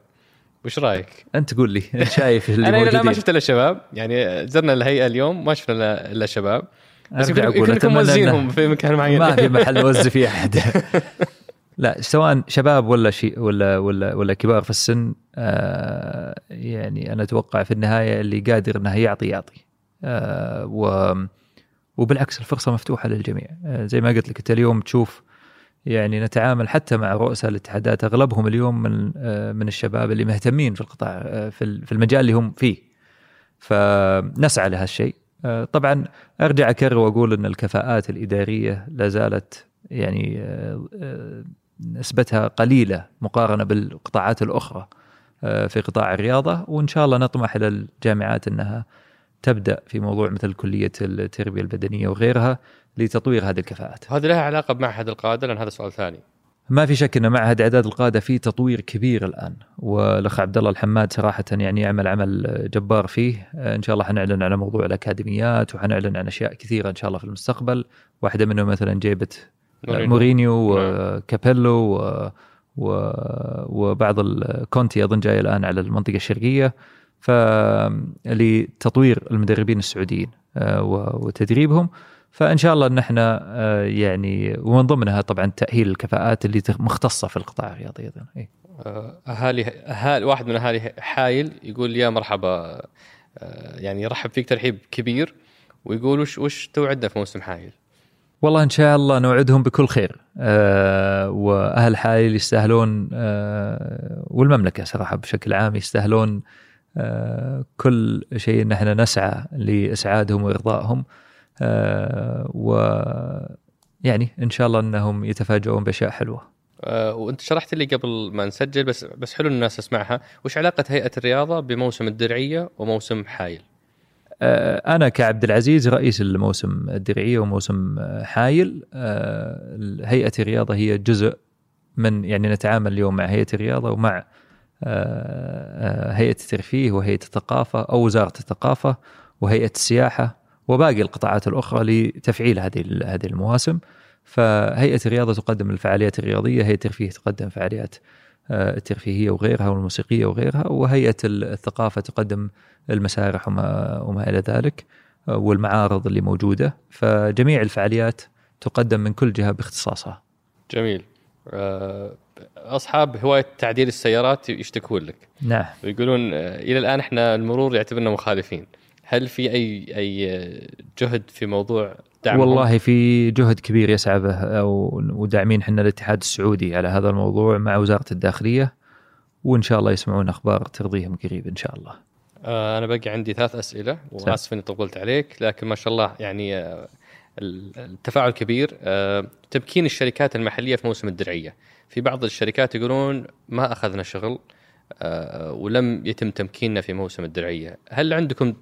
وش رأيك؟ أنت قول لي. انت شايف اللي أنا إلى الآن ما شفت إلا شباب. يعني زرنا الهيئة اليوم ما شفنا الا شباب. بس يمكن أتمنى موزينهم في مكان معين. ما في محل نوزع فيه أحد. لا سواء شباب ولا شيء ولا ولا ولا كبار في السن آه يعني أنا أتوقع في النهاية اللي قادر إنه يعطي يعطي. آه و وبالعكس الفرصة مفتوحة للجميع. آه زي ما قلت لك أنت اليوم تشوف يعني نتعامل حتى مع رؤساء الاتحادات أغلبهم اليوم من آه من الشباب اللي مهتمين في القطاع آه في ال- في المجال اللي هم فيه. فنسعى لهالشيء. طبعا أرجع أكرر وأقول إن الكفاءات الإدارية لا زالت يعني نسبتها قليلة مقارنة بالقطاعات الأخرى في قطاع الرياضة. وإن شاء الله نطمح إلى الجامعات إنها تبدأ في موضوع مثل كلية التربية البدنية وغيرها لتطوير هذه الكفاءات. هذه لها علاقة بمعهد القادة لأن هذا سؤال ثاني. ما في شك إن معهد إعداد القادة في تطوير كبير الآن والأخ عبد الله الحماد صراحة يعني يعمل عمل جبار فيه إن شاء الله حنعلن على موضوع الأكاديميات وحنعلن عن أشياء كثيرة إن شاء الله في المستقبل واحدة منهم مثلا جيبه مورينيو نعم. وكابيلو و... و... وبعض الكونتي أظن جاي الآن على المنطقة الشرقية فلتطوير المدربين السعوديين آه، وتدريبهم فإن شاء الله ان إحنا آه، يعني ومن ضمنها طبعا تأهيل الكفاءات اللي مختصة في القطاع الرياضي أيضا إيه. أهالي اهالي واحد من أهالي حايل يقول يا مرحبا آه، يعني يرحب فيك ترحيب كبير ويقول وش وش توعدنا في موسم حايل؟ والله إن شاء الله نوعدهم بكل خير أه وأهل حايل يستاهلون أه والمملكة صراحة بشكل عام يستاهلون أه كل شيء ان إحنا نسعى لإسعادهم وإرضائهم آه، و يعني إن شاء الله إنهم يتفاجئون بأشياء حلوة. أه وأنت شرحت لي قبل ما نسجل بس بس حلو الناس تسمعها، وش علاقة هيئة الرياضة بموسم الدرعية وموسم حايل؟ أنا كعبد العزيز رئيس الموسم الدرعية وموسم حايل هيئة الرياضة هي جزء من يعني نتعامل اليوم مع هيئة الرياضة ومع آه، هيئة الترفيه وهيئة الثقافة أو وزارة الثقافة وهيئة السياحة وباقي القطاعات الأخرى لتفعيل هذه هذه المواسم فهيئة الرياضة تقدم الفعاليات الرياضية هيئة الترفيه تقدم فعاليات آه، الترفيهية وغيرها والموسيقية وغيرها وهيئة الثقافة تقدم المسارح وما وما إلى ذلك آه، والمعارض اللي موجودة فجميع الفعاليات تقدم من كل جهة باختصاصها. جميل. آه، أصحاب هواية تعديل السيارات يشتكون لك. نعم. ويقولون إلى الآن إحنا المرور يعتبرنا مخالفين. هل في أي أي جهد في موضوع دعم والله في جهد كبير يسعى به وداعمين إحنا الاتحاد السعودي على هذا الموضوع مع وزارة الداخلية وإن شاء الله يسمعون أخبار ترضيهم قريب إن شاء الله. آه أنا باقي عندي ثلاث أسئلة وآسف إني طولت عليك لكن ما شاء الله يعني آه التفاعل كبير. آه تمكين الشركات المحلية في موسم الدرعية. في بعض الشركات يقولون ما أخذنا شغل آه ولم يتم تمكيننا في موسم الدرعية، هل عندكم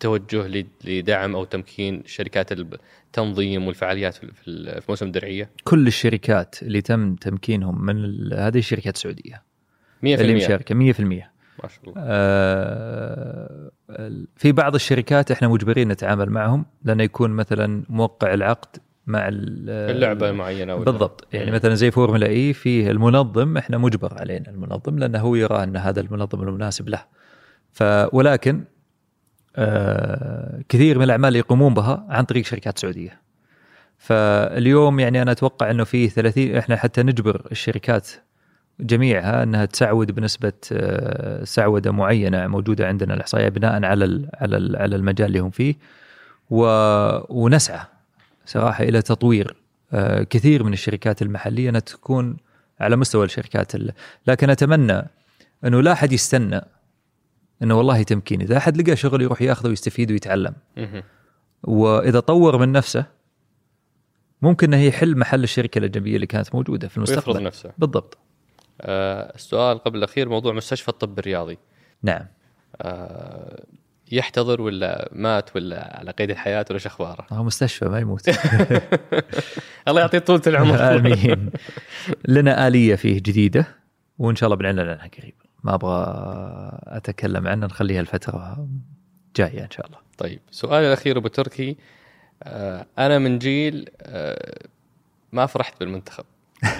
توجه لدعم أو تمكين شركات التنظيم والفعاليات في موسم الدرعية؟ كل الشركات اللي تم تمكينهم من هذه الشركات السعودية. 100% اللي مشاركة 100% ما شاء الله. آه في بعض الشركات إحنا مجبرين نتعامل معهم لأنه يكون مثلا موقع العقد مع اللعبة معينة ولا بالضبط. يعني مثلا زي فورمولا إي فيه المنظم إحنا مجبر علينا المنظم لأنه هو يرى أن هذا المنظم المناسب له. ف ولكن آه، كثير من الأعمال يقومون بها عن طريق شركات سعودية. فاليوم يعني أنا أتوقع إنه في 30 إحنا حتى نجبر الشركات جميعها أنها تسعود بنسبة آه، سعودة معينة موجودة عندنا الإحصائية بناء على على على المجال اللي هم فيه. و... ونسعى صراحة إلى تطوير آه، كثير من الشركات المحلية أنها تكون على مستوى الشركات لكن أتمنى أنه لا أحد يستنى أنه والله تمكين إذا أحد لقى شغل يروح ياخذه ويستفيد ويتعلم. وإذا طور من نفسه ممكن إنه يحل محل الشركة الأجنبية اللي كانت موجودة في المستقبل. ويفرض نفسه. بالضبط. السؤال قبل الأخير موضوع مستشفى الطب الرياضي. نعم. آه يحتضر ولا مات ولا على قيد الحياة ولا شو اخباره؟ هو مستشفى ما يموت. الله يعطيه طولة العمر. آمين. لنا آلية فيه جديدة وإن شاء الله بنعلن عنها قريب ما أبغى أتكلم عنه نخليها الفترة جاية إن شاء الله. طيب سؤالي الأخير أبو تركي. آه، أنا من جيل آه، ما فرحت بالمنتخب.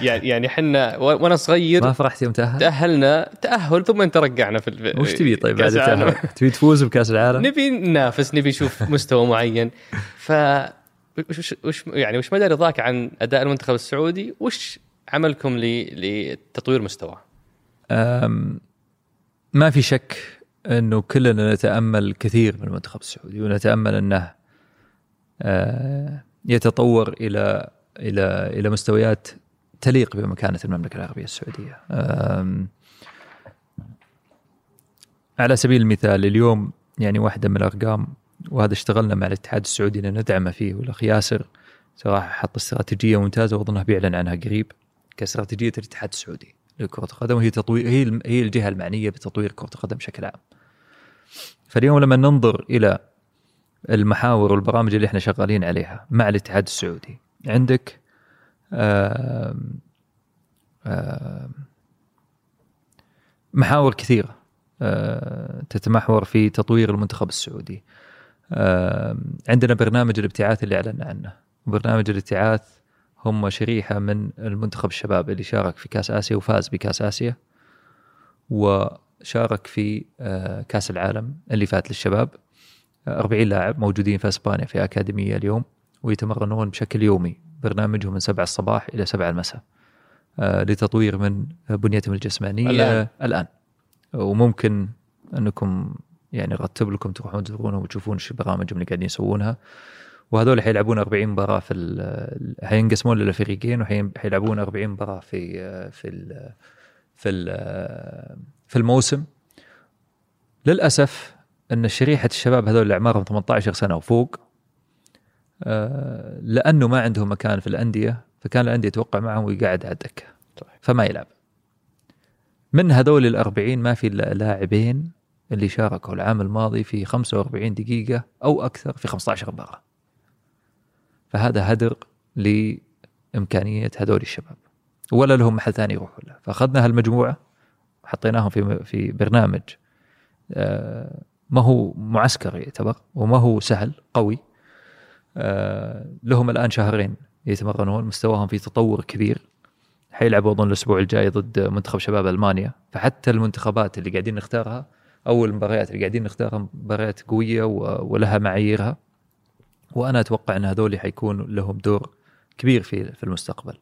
يعني يعني إحنا وأنا صغير ما فرحت يوم تأهل؟ تأهلنا تأهل ثم ترقعنا في وش تبي طيب بعد التأهل؟ تبي تفوز بكأس العالم؟ نبي ننافس نبي نشوف مستوى معين ف وش وش يعني وش مدى رضاك عن أداء المنتخب السعودي؟ وش عملكم لتطوير مستواه؟ ما في شك إنه كلنا نتأمل كثير من المنتخب السعودي ونتأمل إنه آه، يتطور إلى إلى إلى مستويات تليق بمكانة المملكة العربية السعودية. على سبيل المثال اليوم يعني واحدة من الأرقام وهذا اشتغلنا مع الاتحاد السعودي ان ندعمه فيه والأخ ياسر صراحة حط استراتيجية ممتازة وأظنه بيعلن عنها قريب كاستراتيجية الاتحاد السعودي لكرة القدم وهي تطوير هي هي الجهة المعنية بتطوير كرة القدم بشكل عام. فاليوم لما ننظر إلى المحاور والبرامج اللي إحنا شغالين عليها مع الاتحاد السعودي عندك محاور كثيرة آه، تتمحور في تطوير المنتخب السعودي. عندنا برنامج الابتعاث اللي اعلنا عنه. برنامج الابتعاث هم شريحة من المنتخب الشباب اللي شارك في كأس آسيا وفاز بكأس آسيا وشارك في آه، كأس العالم اللي فات للشباب. آه، 40 لاعب موجودين في إسبانيا في أكاديمية اليوم ويتمرنون بشكل يومي. برنامجهم من 7 الصباح إلى 7 المساء آه، لتطوير من بنيتهم الجسمانية الآن. الآن. وممكن أنكم يعني رتب لكم تروحون تزورونهم وتشوفون إيش برامجهم اللي قاعدين يسوونها. وهذول حيلعبون 40 مباراة في ال- حينقسمون لفريقين وحيلعبون 40 مباراة في في ال في ال في الموسم. للأسف إن شريحة الشباب هذول اللي أعمارهم 18 سنة وفوق آه، لأنه ما عندهم مكان في الأندية فكان الأندية توقع معهم ويقعد على الدكه. فما يلعب. من هذول الأربعين ما في لاعبين اللي شاركوا العام الماضي في 45 دقيقة أو أكثر في 15 مباراة. فهذا هدر لإمكانية هذول الشباب. ولا لهم محل ثاني يروحوا له. فأخذنا هالمجموعة وحطيناهم في في برنامج آه، ما هو معسكر يعتبر وما هو سهل قوي. لهم الآن شهرين يتمرنون مستواهم في تطور كبير حيلعبوا أظن الأسبوع الجاي ضد منتخب شباب ألمانيا فحتى المنتخبات اللي قاعدين نختارها أو المباريات اللي قاعدين نختارها مباريات قوية ولها معاييرها وأنا أتوقع إن هذول حيكون لهم دور كبير في في المستقبل.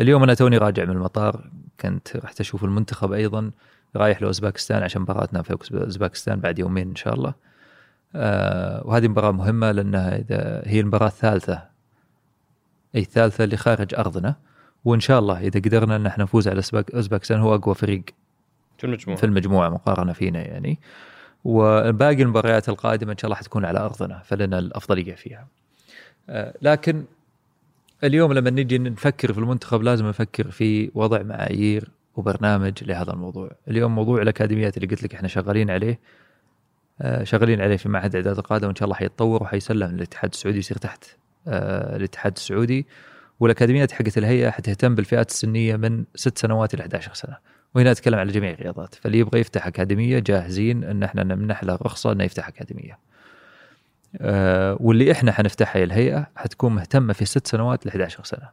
اليوم أنا توني راجع من المطار كنت رحت أشوف المنتخب أيضا رايح لأوزباكستان عشان مباراتنا في أوزباكستان بعد يومين إن شاء الله. آه وهذه مباراة مهمة لأنها إذا هي المباراة الثالثة. أي الثالثه اللي خارج أرضنا. وإن شاء الله إذا قدرنا أن إحنا نفوز على اوزباكستان هو أقوى فريق في المجموعة. في المجموعة مقارنة فينا يعني. وباقي المباريات القادمة إن شاء الله حتكون على أرضنا فلنا الأفضلية فيها. آه، لكن اليوم لما نجي نفكر في المنتخب لازم نفكر في وضع معايير وبرنامج لهذا الموضوع. اليوم موضوع الأكاديميات اللي قلت لك إحنا شغالين عليه. شغالين عليه في معهد إعداد القادة وإن شاء الله حيتطور وحيسلم للاتحاد السعودي يصير تحت آه، الاتحاد السعودي والاكاديميات حقت الهيئة حتهتم بالفئات السنية من ست سنوات إلى 11 سنة. وهنا أتكلم على جميع الرياضات فاللي يبغى يفتح أكاديمية جاهزين إن إحنا نمنح له رخصة إنه يفتح أكاديمية. آه واللي إحنا حنفتحها هي الهيئة حتكون مهتمة في ست سنوات ل 11 سنة.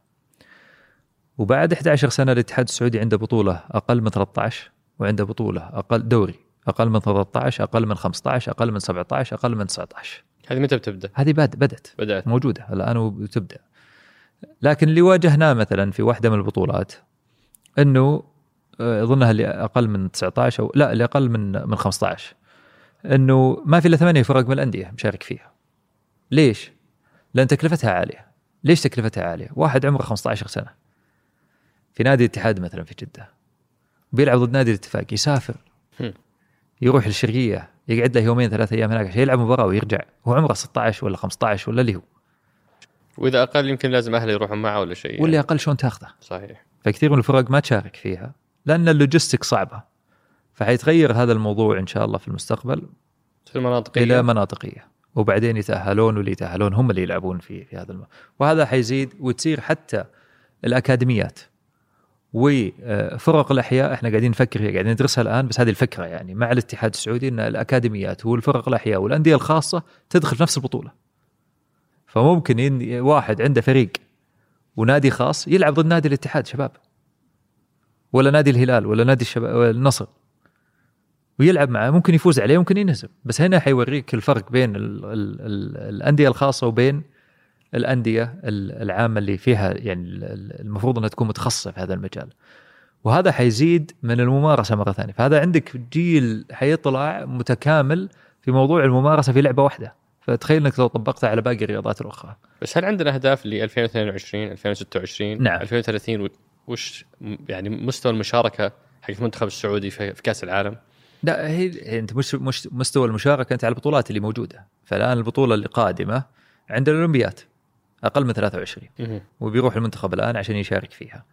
وبعد 11 سنة الاتحاد السعودي عنده بطولة أقل من 13 وعنده بطولة أقل دوري أقل من 13 أقل من 15 أقل من 17 أقل من 19 هذه متى بتبدأ؟ هذه باد بدأت. بدأت. موجودة الان وتبدا لكن اللي واجهناه مثلا في واحدة من البطولات إنه آه، أظنها اللي أقل من 19 أو لا اللي أقل من من 15 إنه ما في إلا ثمانية فرق من الأندية مشارك فيها. ليش؟ لأن تكلفتها عالية. ليش تكلفتها عالية؟ واحد عمره 15 سنة. في نادي الاتحاد مثلا في جدة بيلعب ضد نادي الاتفاق يسافر. يروح الشرقيه يقعد له يومين ثلاثة أيام هناك عشان يلعب مباراة ويرجع. هو عمره 16 ولا 15 ولا اللي هو. وإذا أقل يمكن لازم أهله يروحون معه ولا شيء واللي يعني. أقل شلون تاخذه. صحيح. فكثير من الفرق ما تشارك فيها لأن اللوجستيك صعبة. فحيتغير هذا الموضوع إن شاء الله في المستقبل في المناطقية. إلى مناطقية. وبعدين يتأهلون واللي يتأهلون هم اللي يلعبون في في هذا الم... وهذا حيزيد وتصير حتى الأكاديميات. وفرق الأحياء إحنا قاعدين نفكر فيها قاعدين ندرسها الآن بس هذه الفكرة يعني مع الاتحاد السعودي إن الأكاديميات والفرق الأحياء والأندية الخاصة تدخل في نفس البطولة. فممكن ين... واحد عنده فريق ونادي خاص يلعب ضد نادي الاتحاد شباب. ولا نادي الهلال ولا نادي الشباب النصر. ويلعب معه ممكن يفوز عليه ممكن ينهزم. بس هنا حيوريك الفرق بين ال ال ال الأندية الخاصة وبين الأندية ال- العامة اللي فيها يعني ال- ال- المفروض أنها تكون متخصصة في هذا المجال. وهذا حيزيد من الممارسة مرة ثانية. فهذا عندك جيل حيطلع متكامل في موضوع الممارسة في لعبة واحدة. فتخيل إنك لو طبقتها على باقي الرياضات الأخرى. بس هل عندنا أهداف ل 2022 2026 نعم. 2030 و- وش يعني مستوى المشاركة حق المنتخب السعودي في كأس العالم؟ لا هي أنت مش مش مستوى المشاركة أنت على البطولات اللي موجودة. فالآن البطولة اللي قادمة عند الأولمبيات. أقل من 23 مهم. وبيروح المنتخب الآن عشان يشارك فيها.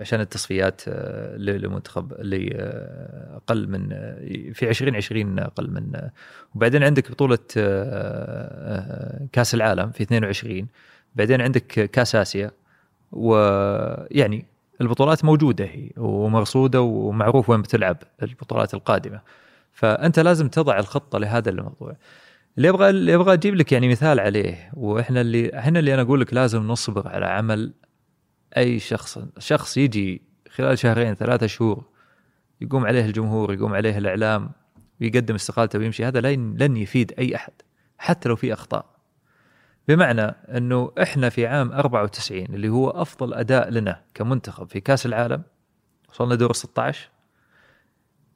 عشان التصفيات آه، للمنتخب اللي آه، أقل من آه، في 2020 أقل من وبعدين عندك بطولة كأس العالم في 22 بعدين عندك كأس آسيا. ويعني البطولات موجودة هي ومرصودة ومعروف وين بتلعب البطولات القادمة. فأنت لازم تضع الخطة لهذا الموضوع. اللي أبغى اللي أبغى أجيب لك يعني مثال عليه وإحنا اللي إحنا اللي أنا أقول لك لازم نصبر على عمل أي شخص. شخص يجي خلال شهرين ثلاثة شهور يقوم عليه الجمهور يقوم عليه الإعلام ويقدم استقالته ويمشي هذا لن يفيد أي أحد حتى لو في أخطاء. بمعنى إنه إحنا في عام 94 اللي هو أفضل أداء لنا كمنتخب في كأس العالم وصلنا دور 16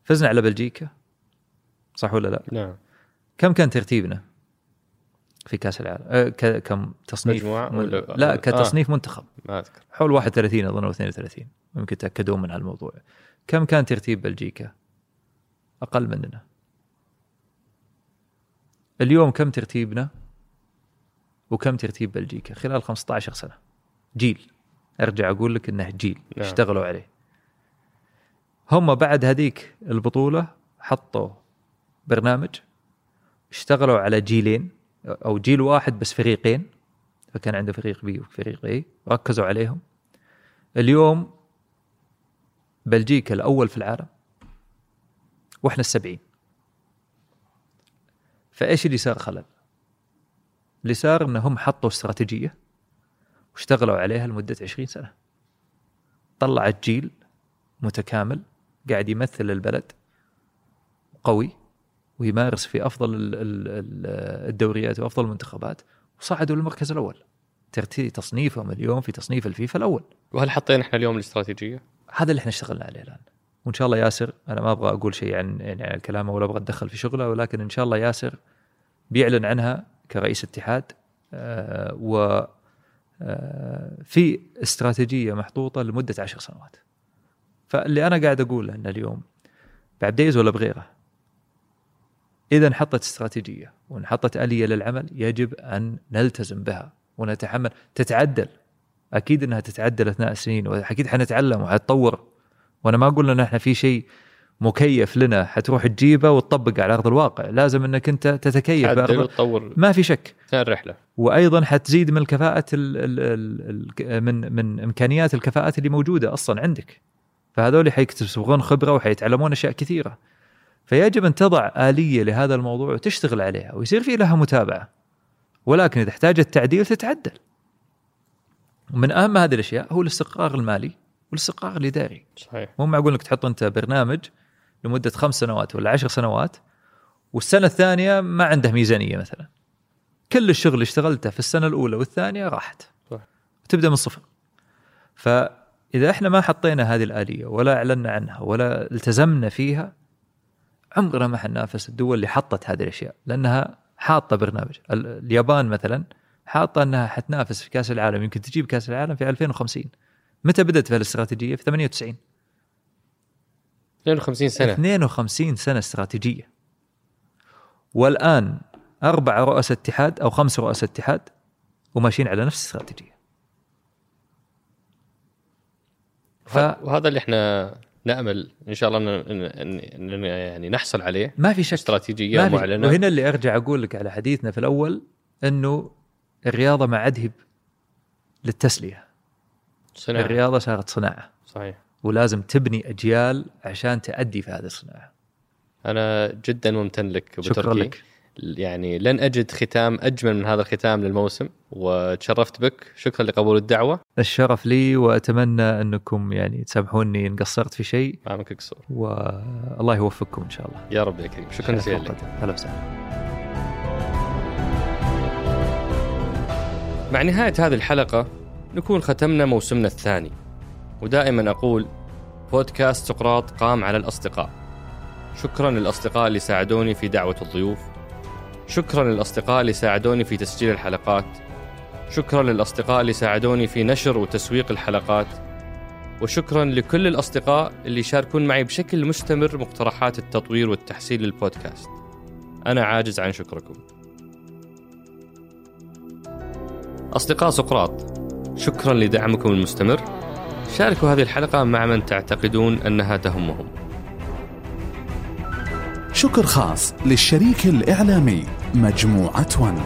فزنا على بلجيكا صح ولا لا؟ نعم. كم كان ترتيبنا في كأس العالم؟ أه كم تصنيف مجموعة ولا- لا آه. كتصنيف منتخب ما أذكر حول 31 أظن أو 32 يمكن تأكدون من هالموضوع كم كان ترتيب بلجيكا؟ أقل مننا اليوم كم ترتيبنا؟ وكم ترتيب بلجيكا خلال 15 سنة جيل أرجع أقول لك إنه جيل نعم. اشتغلوا عليه هم بعد هذيك البطولة حطوا برنامج اشتغلوا على جيلين أو جيل واحد بس فريقين فكان عنده فريق بي وفريق إي ركزوا عليهم. اليوم بلجيكا الأول في العالم وإحنا السبعين. فإيش اللي صار خلل؟ اللي صار إنهم حطوا استراتيجية واشتغلوا عليها لمدة 20 سنة. طلعت جيل متكامل قاعد يمثل البلد قوي. ويمارس في أفضل ال- ال- ال- الدوريات وأفضل المنتخبات وصعدوا للمركز الأول. ترتيب تصنيفهم اليوم في تصنيف الفيفا الأول. وهل حطينا إحنا اليوم الاستراتيجية؟ هذا اللي إحنا اشتغلنا عليه الآن. وإن شاء الله ياسر أنا ما أبغى أقول شيء عن يعني عن كلامه ولا أبغى أتدخل في شغله ولكن إن شاء الله ياسر بيعلن عنها كرئيس اتحاد. آه، و آه، في استراتيجية محطوطة لمدة عشر سنوات. فاللي أنا قاعد أقوله إن اليوم بعد دايز ولا بغيرة إذا انحطت استراتيجية وانحطت آلية للعمل يجب أن نلتزم بها ونتحمل. تتعدل. أكيد إنها تتعدل أثناء السنين وأكيد حنتعلم وحتطور. وأنا ما أقول إن إحنا في شيء مكيف لنا حتروح تجيبه وتطبقه على أرض الواقع. لازم إنك أنت تتكيف تعدل بأرض وتطور. ما في شك. الرحلة. وأيضا حتزيد من الكفاءة ال ال ال ال من من إمكانيات الكفاءات اللي موجودة أصلا عندك. فهذول حيكتسبون خبرة وحيتعلمون أشياء كثيرة. فيجب أن تضع آلية لهذا الموضوع وتشتغل عليها ويصير في لها متابعة. ولكن إذا احتاجت تعديل تتعدل. ومن أهم هذه الأشياء هو الاستقرار المالي والاستقرار الإداري. صحيح. مو معقول إنك تحط أنت برنامج لمدة خمس سنوات ولا عشر سنوات والسنة الثانية ما عنده ميزانية مثلا. كل الشغل اللي اشتغلته في السنة الأولى والثانية راحت. صح. وتبدا من الصفر. فإذا إحنا ما حطينا هذه الآلية ولا أعلنا عنها ولا التزمنا فيها عمرنا ما حننافس الدول اللي حطت هذه الأشياء لأنها حاطة برنامج. ال- اليابان مثلا حاطة أنها حتنافس في كأس العالم يمكن تجيب كأس العالم في 2050 متى بدأت في الاستراتيجية؟ في 98 52 سنة. 52 سنة استراتيجية. والآن أربع رؤساء اتحاد أو خمس رؤساء اتحاد وماشيين على نفس الاستراتيجية. ف وهذا اللي إحنا نأمل إن شاء الله ان, يعني نحصل عليه. ما في شك. استراتيجية ما في معلنة. وهنا اللي أرجع أقول لك على حديثنا في الأول إنه الرياضة ما عاد هي للتسلية. صناعة. الرياضة صارت صناعة. صحيح. ولازم تبني أجيال عشان تأدي في هذه الصناعة. أنا جدا ممتن لك أبو شكرا تركي. لك. يعني لن أجد ختام أجمل من هذا الختام للموسم وتشرفت بك. شكرا لقبول الدعوة. الشرف لي وأتمنى أنكم يعني تسامحوني إن قصرت في شيء. ما منك قصور والله يوفقكم إن شاء الله. يا رب يا كريم. شكرا جزيلا هلا وسهلا. مع نهاية هذه الحلقة نكون ختمنا موسمنا الثاني. ودائما أقول بودكاست سقراط قام على الأصدقاء. شكرا للأصدقاء اللي ساعدوني في دعوة الضيوف. شكرا للأصدقاء اللي ساعدوني في تسجيل الحلقات. شكرا للأصدقاء اللي ساعدوني في نشر وتسويق الحلقات. وشكرا لكل الأصدقاء اللي يشاركون معي بشكل مستمر مقترحات التطوير والتحسين للبودكاست. أنا عاجز عن شكركم. أصدقاء سقراط شكرا لدعمكم المستمر. شاركوا هذه الحلقة مع من تعتقدون أنها تهمهم. شكر خاص للشريك الإعلامي مجموعة ون.